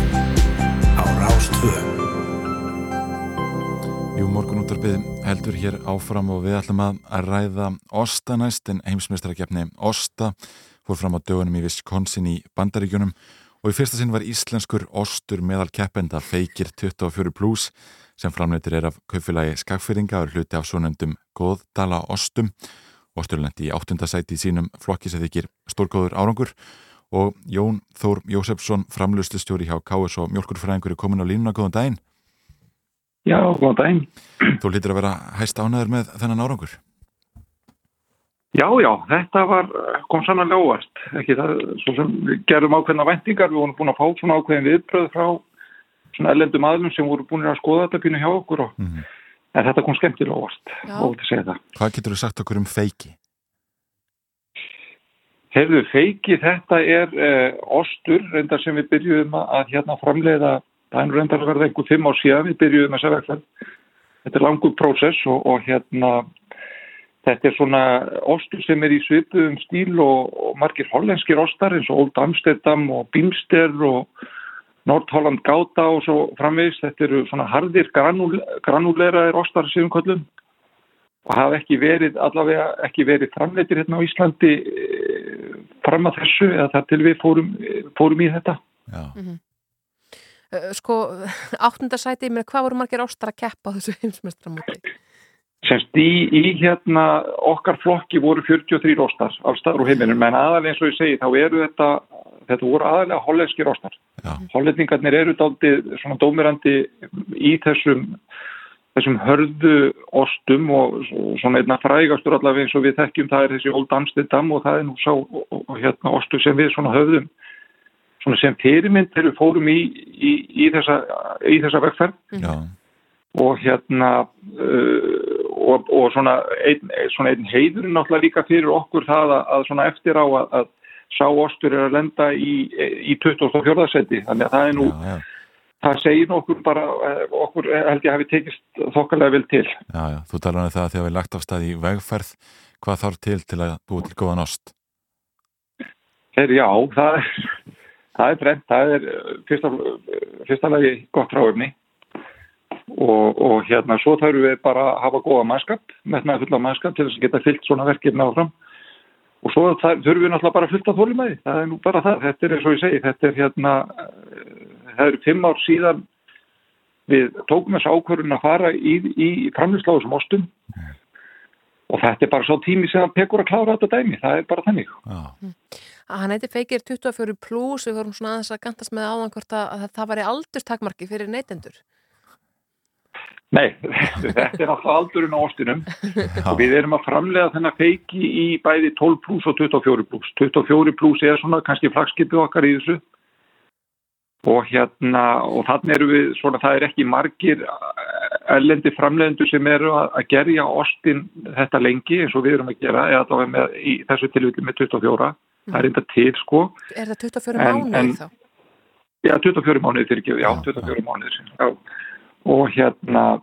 á Rástvö. Jú, morgunúttarpið heldur hér áfram og við ætlum að ræða Osta næst en heimsmeistarakefni Osta fór fram á dögunum í Wisconsin í Bandaríkjunum og í fyrsta sinn var íslenskur Ostur meðal keppenda feikir 24 plus sem framleitir er af kaupfélagi skagfyrringa og er hluti af svonendum góðdala Ostum. Osturlendi í áttundasæti í sínum flokki sem þykir stórgóður árangur og Jón Þór Jósefsson framlustustjóri hjá KS og mjölkurfræðingur er komin á línuna, góðan daginn. Já, góðan daginn. Þú lítir að vera hæst ánæður með þennan árangur. Já, já, þetta var, kom sannlega óvart. Ekki það, svo sem við gerum ákveðna væntingar, við vorum búin að fá svona ákveðin viðbröð frá svona ellendum aðlum sem voru búin að skoða þetta pínu hjá okkur og Mhm. en þetta kom skemmtilega óvart, óvart að segja það. Hvað getur þú sagt okkur um feiki? Heyrðu, feiki, þetta er uh, ostur, reyndar sem við byrjuðum að, hérna framleiða, það er reyndar verða einhver fimm ár síðan, við byrjuðum þessa vegferð. Þetta er langur prósess og, og hérna, þetta er svona ostur sem er í svipuðum stíl og, og margir hollenskir ostar eins og Old Amsterdam og Bimster og Nordholland Gouda og svo framvegis. Þetta eru svona harðir granul, granuleraðir ostar sem við köllum og hafa ekki verið, allavega ekki verið framleitir hérna á Íslandi eh, fram að þessu eða þar til við fórum, fórum í þetta. Uh, Sko, *laughs* áttundasæti, ég meina, hvað voru margir ástar að keppa á þessu *laughs* heimsmeistramóti? Semst í, í hérna okkar flokki voru 43 ostar allstaðar úr heiminum, en aðalega eins og ég segi þá eru þetta, þetta voru aðalega hollenskir ostar. Hollendingarnir eru daldið svona dómirandi í þessum þessum hörðu ostum og svona einna frægastur allavega eins og við þekkjum það er þessi Old Amsterdam og það er nú sá og, hérna ostur sem við svona höfðum svona sem fyrirmynd við fórum í, í, í þessa, í þessa vegferð Já. og hérna uh, og, og svona einn svona ein heiður náttúrulega líka fyrir okkur það að, að svona eftir á að, að sá ostur er að lenda í, í 24. seti þannig að það er nú Já, já. Það segir okkur bara eh, okkur eh, held ég hafi tekist þokkalega vel til. Já, já, þú talar um það að þegar við lagt af stað í vegferð, hvað þarf til til að búið til góðan ost? Her, já, það er það er brent, það er eh, fyrsta, fyrsta lagi gott ráöfni og, og hérna svo þarfum við bara að hafa góða mannskap metnaði fulla mannskap til þess að geta fyllt svona verkefni áfram og svo þurfum við náttúrulega bara að fylta þólumæði það er nú bara það, þetta er eins og ég segi þetta er hérna eh, það eru fimm ár síðan við tókum þess ákvörðun að fara í, í framlýsláðu sem ostum. Og þetta er bara svo tími sem hann tekur að klára þetta dæmi, það er bara þannig. Að Hann heiti Feikir 24 plus, við vorum svona aðeins að gantast með áðan hvort að, að það var í aldurstakmarki fyrir neytendur. Nei, *laughs* þetta er alltaf aldurinn á ostinum og við erum að framlega þennan feiki í bæði 12 plus og 24 plus. 24 plus er svona kannski flagskipið okkar í þessu og hérna og þannig eru við svona það er ekki margir ellendi framlegendur sem eru að, að gerja ostin þetta lengi eins og við erum að gera eða þá er með í þessu tilvíli með 24. Það er enda til sko. Er það 24 En- mánuði en- þá? Já, 24 mánuðir fyrir ekki, já, 24 mánuðir. Já. Og hérna,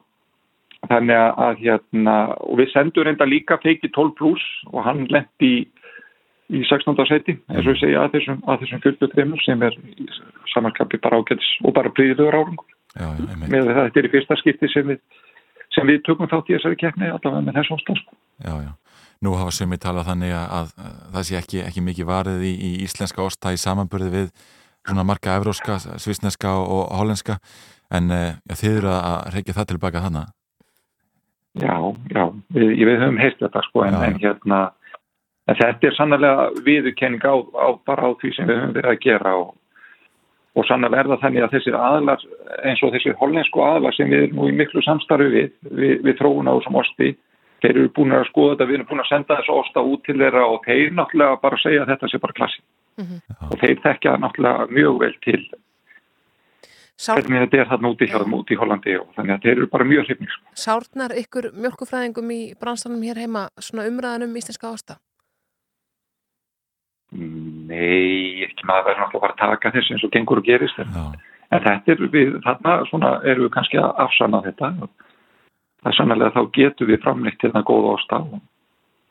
þannig að- hérna, og við sendum reynda líka feiki 12 pluss og hann lendi í, í 16. seti, eins og ég segja að þessum, að þessum 43 sem er samanskapi bara ágætis og bara príðilegur árangur. Já. Með það þetta er í fyrsta skipti sem við, sem við tökum þátt í þessari keppni, allavega með þessu ástæð, sko. Já, já. Nú hafa sömi talað þannig að, að, að það sé ekki, ekki mikið varðið í, í íslenska osta í samanburði við svona marga evróska, svisneska og hollenska en uh, já, þið eru að reykja það tilbaka þannig. Já, já, við, við höfum heist þetta sko en, en hérna en þetta er sannlega viðurkenning á, á bara á því sem við höfum verið að gera og, og sannlega er það þannig að þessir aðlar eins og þessir hollensku aðlar sem við erum nú í miklu samstarfi við, við, við þróun á þessum osti, þeir eru búin að skoða þetta, við erum búin að senda þessu osta út til þeirra og þeir náttúrulega bara segja að þetta sé bara klassi og þeir þekkja náttúrulega mjög vel til hvernig þetta er þarna úti hjá þeim úti í Hollandi og þannig að þeir eru bara mjög hrifnir sko. sárnar ykkur mjölkufræðingum í bransanum hér heima svona umræðan um íslenska ásta? Nei, ekki maður verður náttúrulega bara að taka þessu eins og gengur og gerist en, en þetta er við, þarna svona erum við kannski að afsanna þetta það er sannlega þá getum við framleitt til það góða ásta og,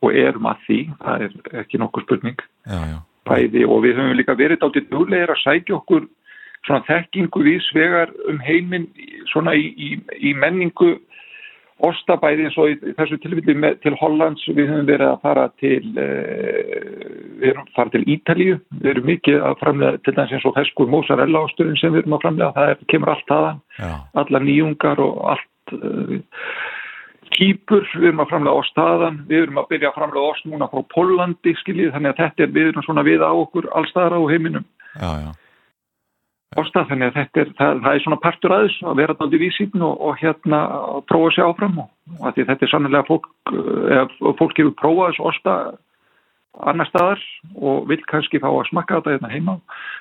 og erum að því, það er ekki nokkuð spurning Já, já. bæði og við höfum líka verið áttið núlegir að sækja okkur svona þekkingu við svegar um heiminn svona í, í, í menningu ostabæði eins og í, þessu tilfelli með, til Hollands, við höfum verið að fara til að fara til Ítalíu, við erum mikið að framlega til eins og feskur mozzarella ásturinn sem við erum að framlega, það er, kemur allt aðan Já, allar nýjungar og allt uh, kýpur, við erum að framlega ost aðan, við erum að byrja að framlega ost núna frá Pólandi, skiljið, þannig að þetta er við svona við á okkur allstaðar á heiminum. Já, já, osta, þannig að þetta er, það, það er svona partur aðeins að vera daldi vísinn og, og hérna að prófa sér áfram og, og þetta er sannlega fólk, eh, ef fólk hefur prófað þessu osta annar staðar og vil kannski fá að smakka þetta hérna heima,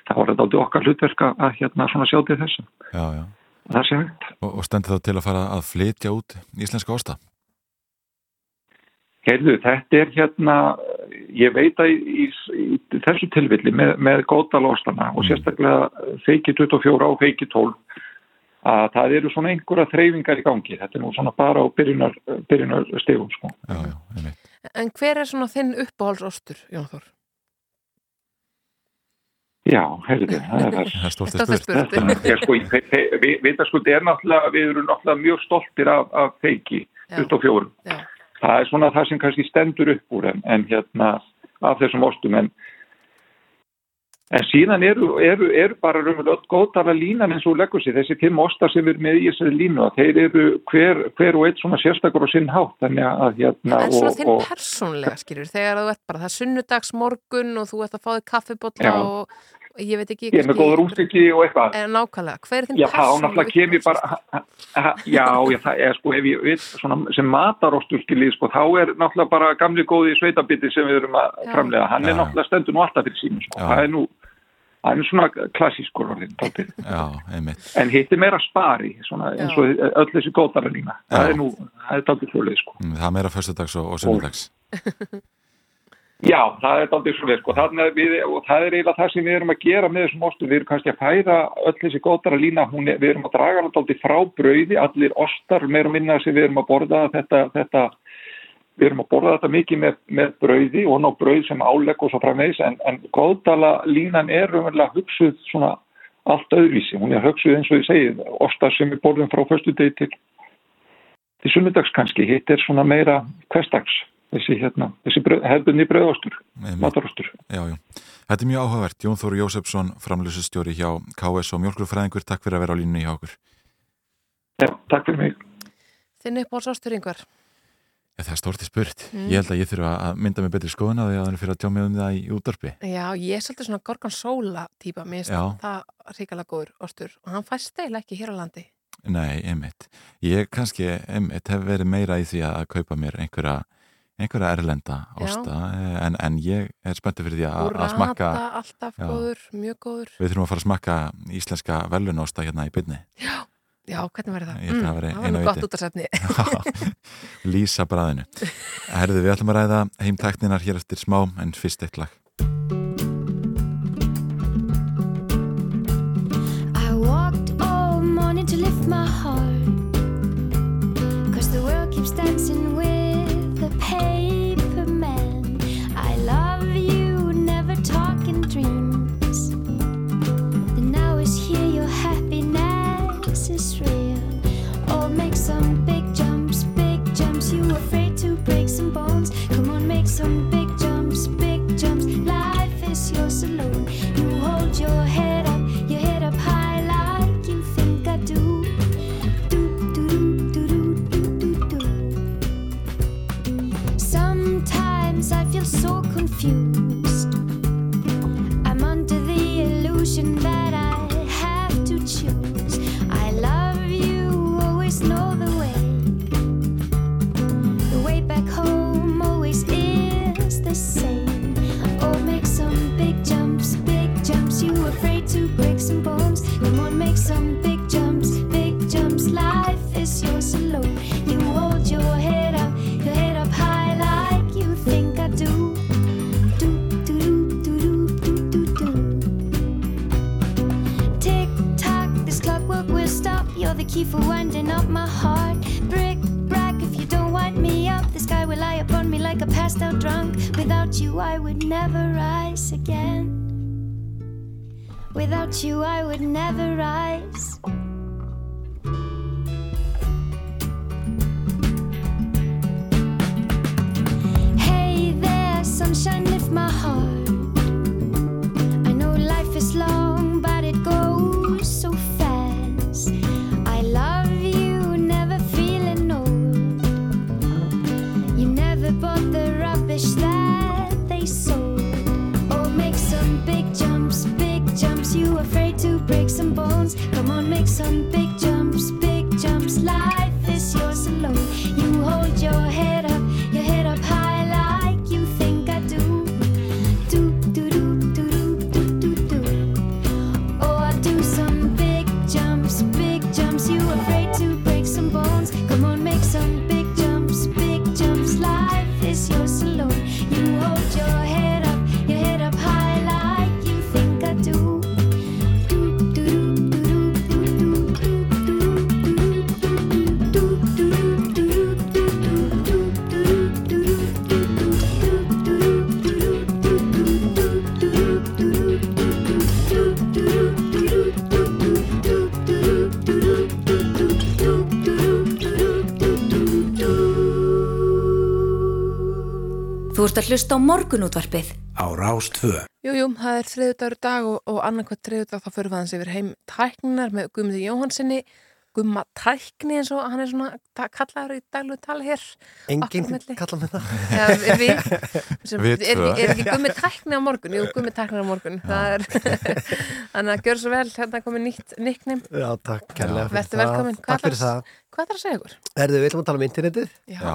þá er þetta daldi okkar hlutverk að- hérna svona sjá til þessu. já, já. Það sé hægt. Og, og stendur þá til að fara að flytja út íslenska osta? Heyrðu, þetta er hérna, ég veit að í, í, í þessu tilvilli með, með góðdalostana og sérstaklega feiki 24 og feiki 12 að það eru svona einhverja þreyfingar í gangi. Þetta er nú svona bara á byrjunar, byrjunar stegum sko. Já, já, einmitt. En hver er svona þinn uppáhaldsostur, Jón Þór? Já, heyrðu, það er það. *laughs* Það er er spurt. Þetta er sko, við við það náttúrulega, við erum náttúrulega mjög stoltir af, af feiki Já. 24. Já. Það er svona það sem kannski stendur upp úr en, en hérna af þessum ostum en En síðan eru, eru, eru bara raunverulega góðtala línan eins og leggur sér, þessi fimm ostar sem eru með í þessari línu, að þeir eru hver, hver og eitt svona sérstakur á sinn hátt, að hérna En svona þinn persónlega, skilur, þegar þú ert bara, það er sunnudags morgun og þú ert að fá þig kaffibotla og ég veit ekki ég er með góður útstykki og eitthvað. En nákvæmlega, hver er þinn Já, þá náttúrulega kem ég bara, ha- ha- já, já, það er sko, ef ég veit, svona, sem matarostur skiljið, sko, þá er náttúrulega bara gamli góði sveitabiti sem við erum að Já. framlega, hann Já, er náttúrulega stendur nú alltaf fyrir sínu, sko, Já. það er nú, það er svona klassískur orðin, einmitt. en hitt er meira spari, svona, eins og öll þessi góðara lína, það er nú, það er dálítið fjölið, sko. Það er meira föstudags og, og. *laughs* Já, það er dálítið svo sko. Þannig að við, og það er eiginlega það sem við erum að gera með þessum ostum, við erum kannski að færa öll þessi góðara lína, er, við erum að draga hann dálítið frá brauði, allir ostar meira og minna sem við erum að borða þetta, þetta við erum að borða þetta mikið með, með brauði og ná brauð sem álegg og svo framvegis, en, en góðdala línan er umverulega hugsuð svona allt öðruvísi, hún er hugsuð eins og ég segið, ostar sem við borðum frá föstu degi til, til sunnudags kannski, hitt er svona meira hverstags, þessi hérna, þessi brauð, hefðunni brauðostur, Einmitt. matarostur. Já, já. Þetta er mjög áhugavert. Jón Þóru Jósefsson, framlýsustjóri hjá KS og mjölkurfræðingur. Takk fyrir að vera á línunni hjá okkur. Já, takk fyrir mig. Þinn uppáhaldsostur yngvar? Ja, það er stort í spurt. Mm. Ég held að ég þurfa að mynda mig betri skoðun að því að hann fyrir að tjá mig um það í útdarpi. Já, ég er svolítið svona gorgonzola típa, mér Já. finnst það ríkala góður ostur og hann fæst eiginlega ekki hér á landi. Nei, einmitt. Ég kannski, einmitt, hef verið meira í því að kaupa mér einhverja, einhverja erlenda Já. osta, eh, en, en ég er spenntið fyrir því að, smakka, alltaf Já. góður, mjög góður. við þurfum að fara að smakka íslenska velunosta hérna í byrni. Já, hvernig verður það? Að það var nú gott út af sefni. Lýsa bræðinu. Herðu, við ætlum að ræða heimtækninar hér eftir smá, en fyrst eitt lag. Confused. I'm under the illusion that I have to choose. I love you, always know the keep for winding up my heart. Brick, brack, if you don't wind me up, the sky will lie upon me like a passed out drunk. Without you, I would never rise again. Without you, I would never rise. Hey there, sunshine, lift my heart. some big að hlusta á morgunútvarpið á Rástvö. Jú, jú, það er þriðudagur í dag og, og annarkvæmt þriðudag þá fyrir við hans yfir heim tæknar með Guðmundi Jóhansinni Gumma tækni eins og hann er svona kallaður í daglu tala hér Enginn Okkar á milli. kalla með það. Já, við, sem, Við er, er ekki gummi tækni á morgun jú, gummi tækni á morgun það er, *laughs* þannig að gjör svo vel hérna komið nýtt nickname Já, takk kærlega fyrir Vertu það. velkomin, Takk fyrir ætlar- það. hvað er að segja ykkur? Erðu, við ætlum að tala um internetið. Já.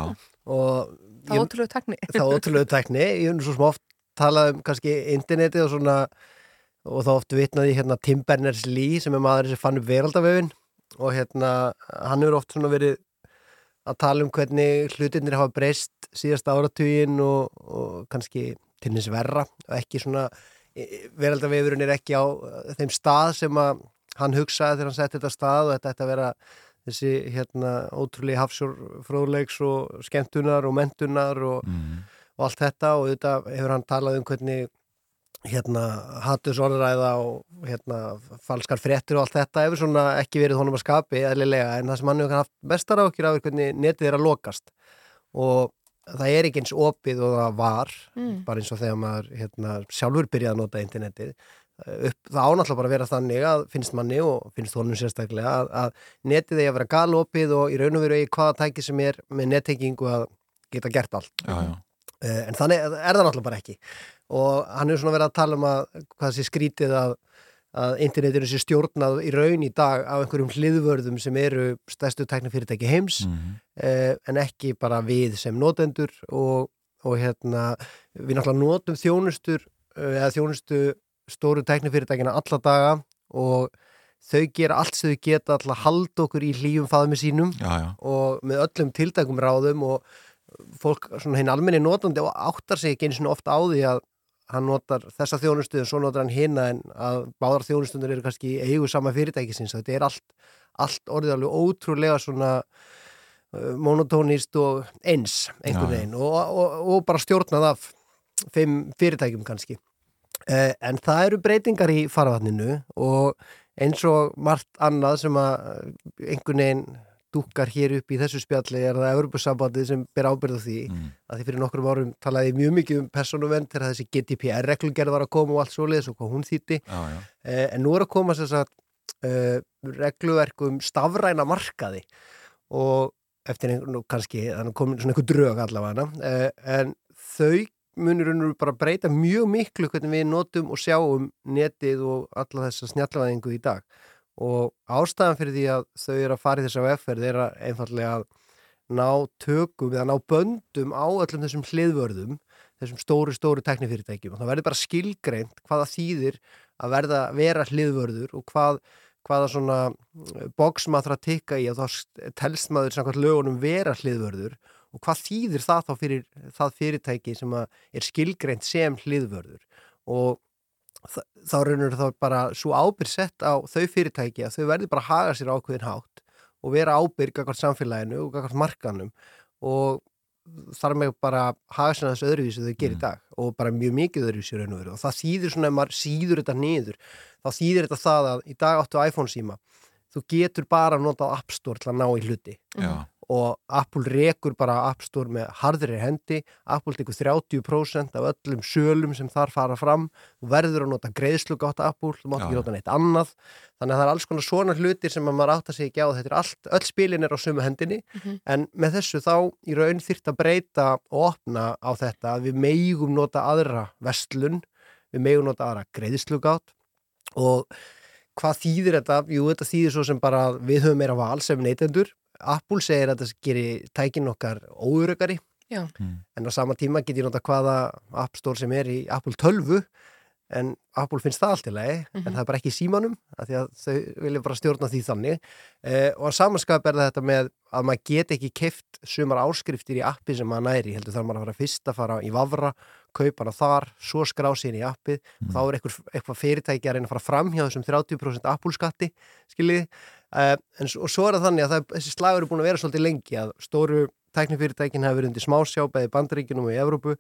Og Það ég- ótrúlegu tækni. Það ótrúlegu tækni. Ég hef nú svo sem oft talað um kannski internetið og svona og þá oft vitnaði hérna Tim Berners-Lee sem er maður sem fann upp veraldavefin og hérna hann hefur oft svona verið að tala um hvernig hlutinir hafa breyst síðasta áratugin og, og kannski til þess verra. Og ekki svona veraldavefurinn er ekki á þeim stað sem að hann hugsaði þegar hann setti þetta stað og þetta ætti að vera þessi hérna ótrúlega hafsjór fróðleiks og skemmtunar og mentunar og, og allt þetta og auðvitað hefur hann talað um hvernig hérna hattus orðræða og hérna falskar fréttur og allt þetta hefur svona ekki verið honum að skapi eðlilega en það sem hann hefur haft bestar á okkur af er hvernig netið er að lokast og það er ekki eins opið og það var Mm. bara eins og þegar maður hérna, sjálfur byrjaði að nota internetið upp, það ánáttúrulega bara að vera þannig að finnst manni og finnst honum sérstaklega að, að netið eigi að vera galopið og í raun og veru eigi hvaða tæki sem er með nettengingu að geta gert allt. Já, já. Eh, en þannig er það náttúrulega bara ekki. Og hann hefur svona verið að tala um að hvað sé skrítið að, að internetinu sé stjórnað í raun í dag af einhverjum hliðvörðum sem eru stærstu tæknifyrirtæki heims eh, en ekki bara við sem notendur og, og hérna við náttúrulega notum þjónustur eh, eða þjónustu stóru tæknifyrirtækina alla daga og þau gera allt sem þau geta alltaf að halda okkur í hlýjum faðmi sínum Já, já. og með öllum tiltækum ráðum og fólk, svona hinn almenni notandi og áttar sig ekki eins og ofta á því að hann notar þessa þjónustu og svo notar hann hinna en að báðar þjónustundur eru kannski eigu sama fyrirtækisins. Þetta er allt, allt orðið alveg ótrúlega svona uh, monotónist og eins einhvern veginn og, og, og bara stjórnað af fimm fyrirtækjum kannski en það eru breytingar í farvatninu og eins og margt annað sem að eh, einhvern veginn dúkar hér upp í þessu spjalli er það Evropasambandið sem ber ábyrð á því. Að því fyrir nokkrum árum talaði mjög mikið um persónuvenn þegar þessi GDPR-reglugerð var að koma og allt svoleiðis og hvað hún þýtti já. Eh, en nú er að koma þess að uh, regluverk um stafræna markaði og eftir einhvern, kannski, þannig komin svona einhver drög allavega en þau munur unnur bara breyta mjög miklu hvernig við notum og sjáum netið og alla þessa snjallvæðingu í dag. Og ástæðan fyrir því að þau eru að fara í þessa vegferð er að einfallega að ná tökum eða ná böndum á öllum þessum hliðvörðum þessum stóru, stóru teknifyrirtækjum og það verður bara skilgreint hvaða þýðir að verða vera hliðvörður og hvað, hvaða svona boks maður þarf að tikka í og þá telst maður samkvæmt lögunum vera hliðvörður og hvað þýðir það þá fyrir það fyrirtæki sem að er skilgreint sem hliðvörður? Og þá raunur þá bara svo ábyrg sett á þau fyrirtæki að þau verður bara að haga sér ákveðin hátt og vera ábyrg akkvært samfélaginu og akkvært markanum og þar með bara haga sér þessu öðruvísi þau gerir í dag og bara mjög mikið öðruvísi raun og veru. Og það þýðir svona ef maður síður þetta niður þá þýðir þetta það að í dag áttu iPhone síma þú getur bara notað App Store til að ná í hluti. Já. Og Apple rekur bara App Store með harðri hendi Apple tekur 30% af öllum sölum sem þar fara fram. Þú verður að nota greiðslugátt Apple þú mátt ekki nota neitt annað. Þannig að það er alls konar svona hlutir sem að maður átta sig ekki á. Þetta er allt, öll spilin er á sömu hendinni. Mhm. en með þessu þá í raun þyrft að breyta og opna á þetta að við megum nota aðra vestlun við megum nota aðra greiðslugátt. Og hvað þýðir þetta? Jú, þetta þýðir svo sem bara að við höfum meira val sem neytendur Apple segir að það gerir tækin okkar óurökari Já. en á sama tíma get ég nota hvaða App Store sem er í Apple 12 en Apple finnst það allt í lagi Mhm. en það er bara ekki í símanum af því að þau vilja bara stjórna því þannig. Eh, og að samanskap er þetta með að maður get ekki keift sumar áskriftir í appi sem maður næri, heldur þarf maður að fara fyrst að fara í Vavra, kaupa hana þar svo skrá síðan í appið. Og þá er eitthvað, eitthvað fyrirtæki að reyna að fara fram hjá þessum 30% Apple skatti skiljiði, uh, en og svo er það þannig að það, þessi slagur er búin að vera svolítið lengi að stóru tæknifyrirtækin hafa verið undir smásjá bæði bandaríkinum og í Evrópu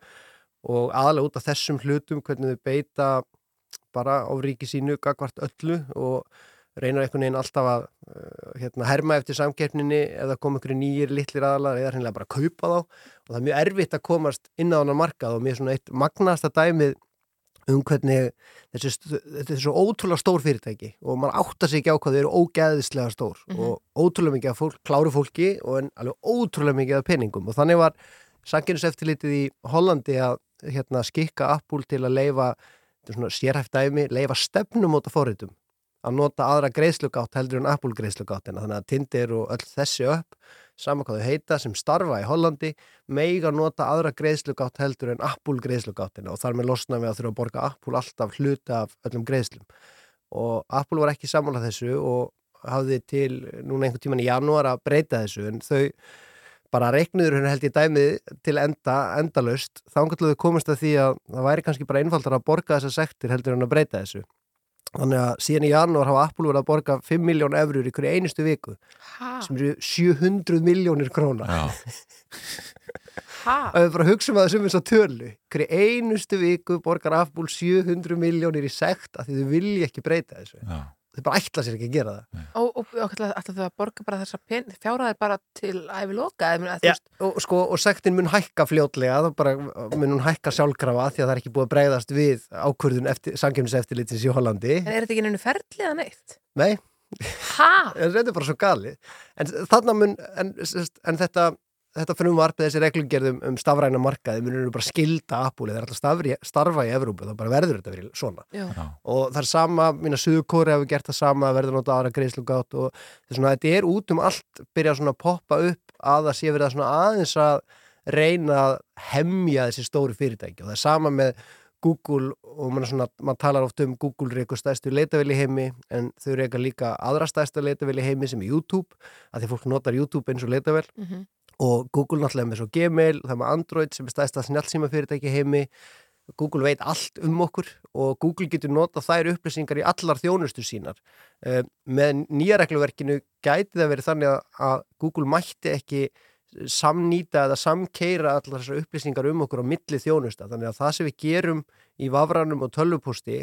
og aðalega út af þessum hlutum hvernig þau beita bara á ríki sínu gagvart öllu og reynar einhvern veginn alltaf að uh, hérna, herma eftir samkeppninni eða koma einhverju nýjir litlir aðalar eða hreinlega bara kaupa þá. Og það er mjög erfitt að komast inn á hann markað og mér er svona eitt magnasta dæmið um hvernig þessi, þetta er svo ótrúlega stór fyrirtæki og maður áttar sig ekki á hvað þau eru ógeðislega stór Mhm. og ótrúlega mikið af fólk, kláru fólki og en alveg ótrúlega mikið af peningum og þannig var sanginuseftilitið í Hollandi að hérna, skikka Apple til að leifa þetta svona sérhæft dæmi, leifa stefnum af forritum að nota aðra greiðslugátt heldur en Apple greiðslugáttina þannig að Tinder og öll þessi upp sama hvað þau heita sem starfa í Hollandi meiga nota aðra greiðslugátt heldur en Apple greiðslugáttina og þar með losna við að þurfa að borga Apple alltaf hluta af öllum greiðslum. Og Apple var ekki sammála þessu og hafði til núna einhvern tíman í janúar að breyta þessu en þau bara reiknuður hún held ég dæmið til enda, endalust, þá kannski komast að því að það væri kannski bara einfaldar að borga þessa sektir heldur en að breyta þessu þannig að síðan í janúar hafa Apple verið að borga 5 miljón eurur í hverju einustu viku Ha? sem eru 700 miljónir króna Já. Ha? og við bara hugsaum að það sem er svo tölu hverju einustu viku borgar Apple 700 miljónir í sekt af því þau vilja ekki breyta þessu Já. Þau bara ætla sér ekki að gera það. Og, og, og ætla þau að borga bara þessa pen, fjárhæðir bara til æfi loka eða, eða, þú Já, og, sko, og sektin mun hækka fljótlega það bara mun hún hækka sjálfkrafa því að það er ekki búið að breyðast við ákvörðun eftir, samkjöfniseftirlitins í Hollandi. En er þetta ekki neinu ferli eða neitt? Nei, Ha? *laughs* en þetta er bara svo gali en þarna mun en, en þetta, þetta frumvarpið þessi reglugerðum um stafræna markaði munur bara skilda Apple, þeir er alltaf stafri, starfa í Evrópu, þá bara verður þetta verið svona Já. og það er sama, mína Suðukóri hefur gert það sama, verður nota aðra greiðslugátt og þetta svona, þetta er út um allt byrja svona að poppa upp að það sé verið að svona aðeins að reyna að hemja þessi stóru fyrirtæki og það er sama með Google og mann, svona, mann talar oft um Google reykur stærstu leitavili heimi en þau reyka líka aðra stærsta leitavili heimi sem er YouTube, að því fólk notar YouTube eins og leitavel Mhm. Og Google náttúrulega með svo Gmail, það með Android sem er stærsta snjálfsíma fyrirtæki heimi Google veit allt um okkur og Google getur notað þær upplýsingar í allar þjónustu sínar. Uh, með nýja regluverkinu gæti það verið þannig að, Google mætti ekki samnýta eða samkeira allar þessar upplýsingar um okkur á milli þjónusta. Þannig að það sem við gerum í vafranum og tölvuposti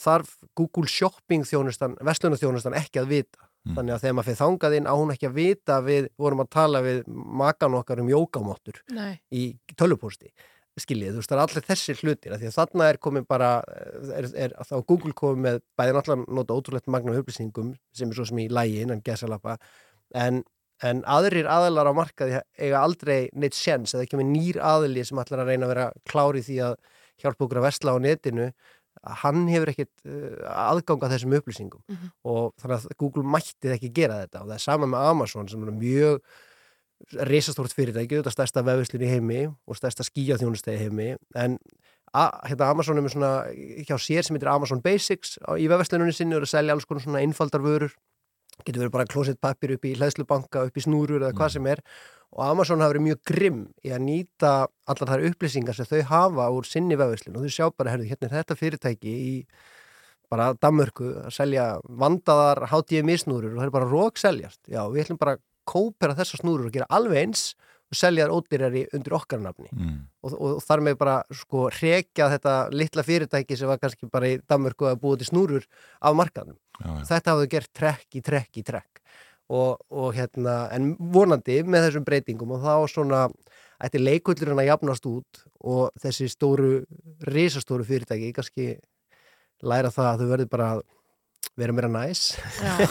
þarf Google Shopping þjónustan, vestlunarþjónustan ekki að vita. Þannig að þegar maður fyrir þangað inn á hún ekki að vita að við vorum að tala við makan okkar um jókamottur Nei. í tölvuposti skiljið, þú veist, það er allir þessir hlutir af því að þarna er komin bara er, er, þá Google komið með bæði náttúrulega nota ótrúlegt magna upplýsingum sem er svo sem í lægi innan gesalappa en, en aðrir aðalar á markaði eiga aldrei neitt sjens eða ekki með nýr aðli sem ætlar að reyna að vera klári því að hjálpa okkur að vesla á netinu hann hefur ekkit uh, aðgang að þessum upplýsingum. Mhm. og þannig að Google mætti ekki gera þetta. Og það er sama með Amazon sem er mjög risastórt fyrirtæki, þetta stærsta vefðslun í heimi og stærsta skíjaþjónustegi heimi. En hérna Amazon er með svona hjá sér sem heitir Amazon Basics í vefðslununni sinni og er að selja alls konar svona einfaldar vörur getur verið bara klósettpappir upp í hlæðslubanka, upp í snúrur eða hvað sem er. Og Amazon hafa verið mjög grimm í að nýta allar þær upplýsingar sem þau hafa úr sinni vefðslun og þau sjá bara, herðu, hérna er þetta fyrirtæki í bara Danmörku að selja vandaðar HDMI snúrur og það er bara rók seljast já, við ætlum bara að kópera þessar snúrur og gera alveg eins og selja þær ódýrari undir okkar nafni. Mm. og, og þar með bara sko rekja þetta litla fyrirtæki sem var kannski bara í Danmörku að búa til snúrur af markaðnum. Já. Þetta hafðu gert trekk í trekk í trekk og, og hérna, en vonandi með þessum breytingum og þá svona ætti leikullurinn að jafnast út og þessi stóru, risastóru fyrirtæki kannski læra það að þau verður bara að vera meira næs.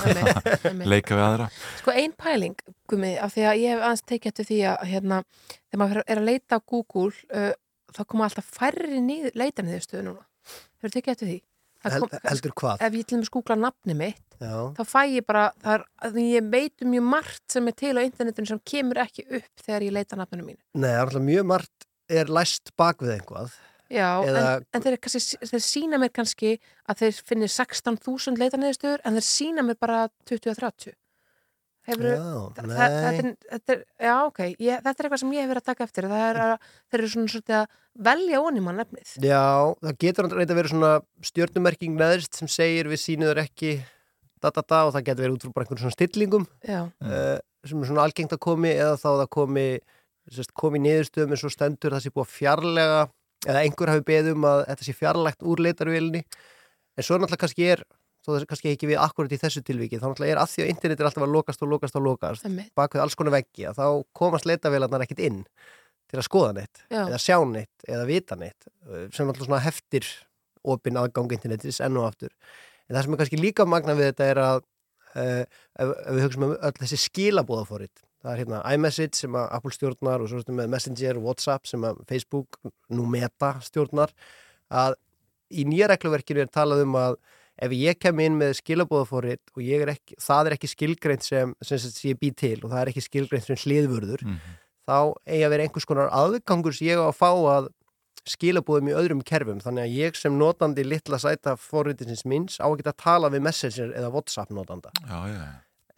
*laughs* Leika við aðra Sko ein pæling, Gumi, af því að ég hef aðeins tekið eftir því að hérna, þegar maður er að leita á Google uh, þá koma alltaf færri nýð, leita niðurstöðu núna. Hefur tekið eftir því? Kom- heldur hvað? ef ég til dæmis googla nafni mitt Já. þá fæ ég bara, að ég veit um mjög margt sem er til á internetinu sem kemur ekki upp þegar ég leita nafninu mínu Nei, alltaf mjög margt er læst bak við einhvað. Já, Eða- en, en þeir, kannski, þeir sína mér kannski að þeir finnir 16.000 leitarniðurstöður en þeir sína mér bara 20-30 Hefur, Já, það, nei. þetta, þetta er, já, ok, ég, þetta er eitthvað sem ég hef verið að taka eftir. Það er að þeir eru svona svolítið að velja onni mann nefnið Já, það getur reynda að vera svona stjörnumerking neðrist sem segir við sínuður ekki da, da, da, og það getur verið út frá bara einhvern svona stillingum uh, sem er svona algengt að komi eða þá það komi sérst, komi niðurstöðum eins og stendur það sé búið að fjarlæga eða einhver hafi beðið um að þetta sé fjarlægt úr leitarvélinni en svo náttúrulega kannski er þó það er kannski ekki við akkurat í þessu tilviki þá náttúrulega er að því að internet er alltaf að lokast og lokast og lokast Einmitt. bak við alls konar veggi að þá komast leitavélarnar ekkit inn til að skoða neitt Já. eða sjá neitt eða vita neitt eh, sem náttúrulega svona heftir opin aðgang internetis enn og aftur en það sem er kannski líka magna við þetta er að uh, ef, ef við hugsaum um öll þessi skilabóðafórit það er hérna iMessage sem að Apple stjórnar og svo ertu með Messenger og WhatsApp sem að Facebook nú Meta stjórnar að í nýja regluverkinu er talað um að ef ég kem inn með skilabóðafórit og er ekki, það er ekki skilgreint sem, sem, sem ég bý til og það er ekki skilgreint sem hliðvörður þá eigi að vera einhvers konar aðgangur sem ég á að fá að skilabóðum í öðrum kerfum. Þannig að ég sem notandi litla sæta fórritinsins minns á að geta að tala við Messenger eða WhatsApp notanda. Já, já, já.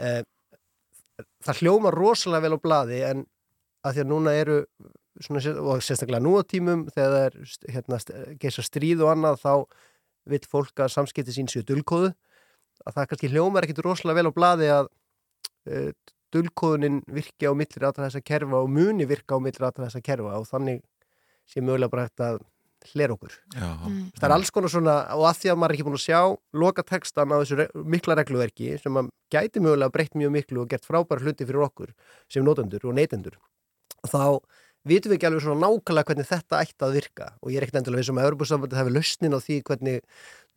eh, það hljóma rosalega vel á blaði en að því að núna eru svona, og sérstaklega nú á tímum þegar það er hérna, geisa stríð og annað þá vill fólk að samskipti sín séu dulkóðu. Að það kannski hljómar ekkit rosalega vel á blaði að uh, dulkóðunin virki á millir allra þessa kerfa og muni virka á millir allra þessa kerfa og þannig sé mögulega bara hægt að hlera okkur. Já. það er alls konar svona og að því að maður er ekki búin að sjá loka textan á þessu re mikla regluverki sem að gæti mögulega breytt mjög miklu og gert frábæra hluti fyrir okkur sem notendur og neytendur þá vitum við ekki alveg svona nákvæmlega hvernig þetta ætti að virka. Og ég er ekkert endilega við sem að Örbúrsambandi hafi lausnin á því hvernig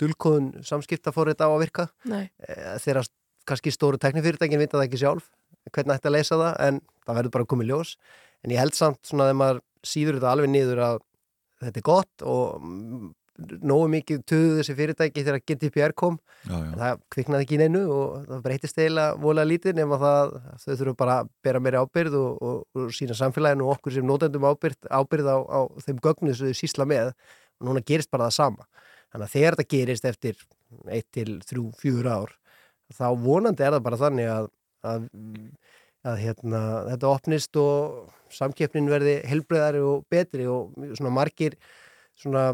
dulkóðun samskipta fór þetta á að virka. Nei. Eh, þegar kannski stóru teknifyrirtækin vita það ekki sjálf hvernig ætti að leysa það en það verður bara að koma í ljós. En ég held samt svona þegar maður síður þetta alveg niður að þetta er gott og nógu mikið töðu þessi fyrirtæki þegar GDPR kom. Já, já. en það kviknaði ekki neinu og það breytist eiginlega vola lítið nema það að þau þurfum bara að bera meiri ábyrð og, og, og sína samfélaginu og okkur sem notendum ábyrð, ábyrð á, á þeim gögnu sem þau sísla með. Og núna gerist bara það sama. Þannig að þegar þetta gerist eftir 1 til 3, 4 ár þá vonandi er það bara þannig að, að, að hérna, þetta opnist og samkeppnin verði helbreyðari og betri og svona margir svona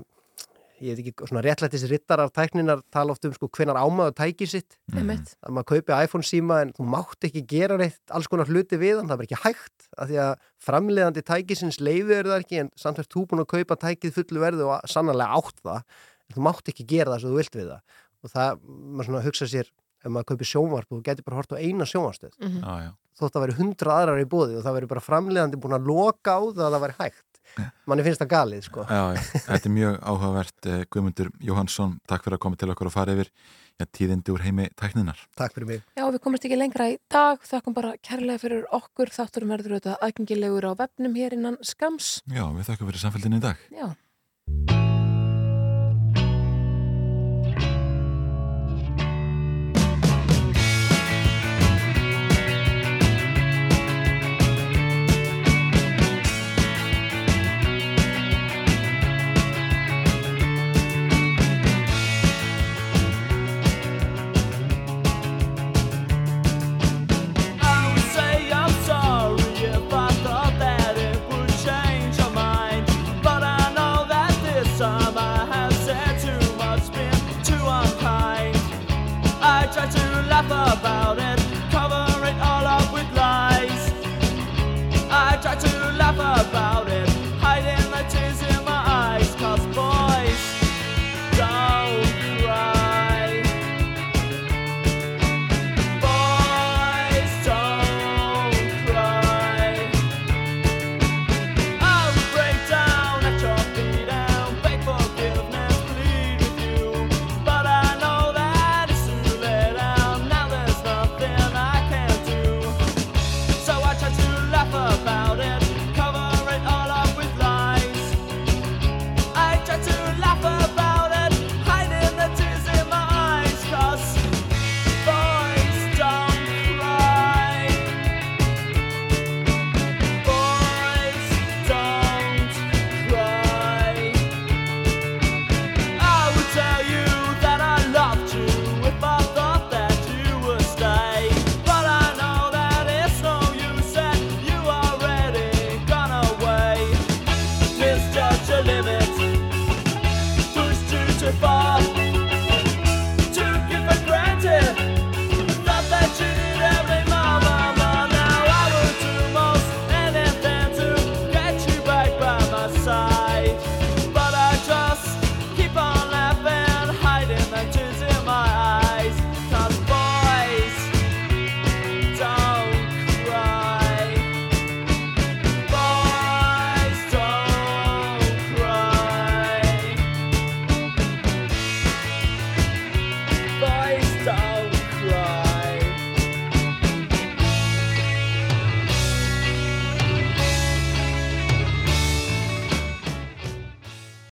ég veit ekki, svona réttlættis rittar af tækninar tala oft um sko hvenar ámaður tæki sitt Einmitt. að maður kaupi iPhone síma en þú mátt ekki gera neitt alls konar hluti við hann, það er bara ekki hægt af því að framleiðandi tækisins leiði er það ekki en samt verður þú búin að kaupa tækið fullu verðu og sannarlega átt það en þú mátt ekki gera það sem þú vilt við það og það, maður svona hugsa sér ef maður kaupir sjónvarp og þú getur bara hort á eina sjónvarstöð Mhm. Já, já. þótt að veri hundra aðrar í bóði og það veri bara framleiðandi búin að loka á það að það veri hægt manni finnst það galið sko. Já, já, þetta er mjög áhugavert eh, Guðmundur Jóhansson, takk fyrir að koma til okkur og fara yfir já, tíðindi úr heimi tækninar Takk fyrir mig. Já, við komumst ekki lengra í dag, þakkum bara kærlega fyrir okkur, þátturum verður auðvitað aðgengilegur á vefnum hér innan skams. Já, við þakkum fyrir samfélginni í dag. Já. love about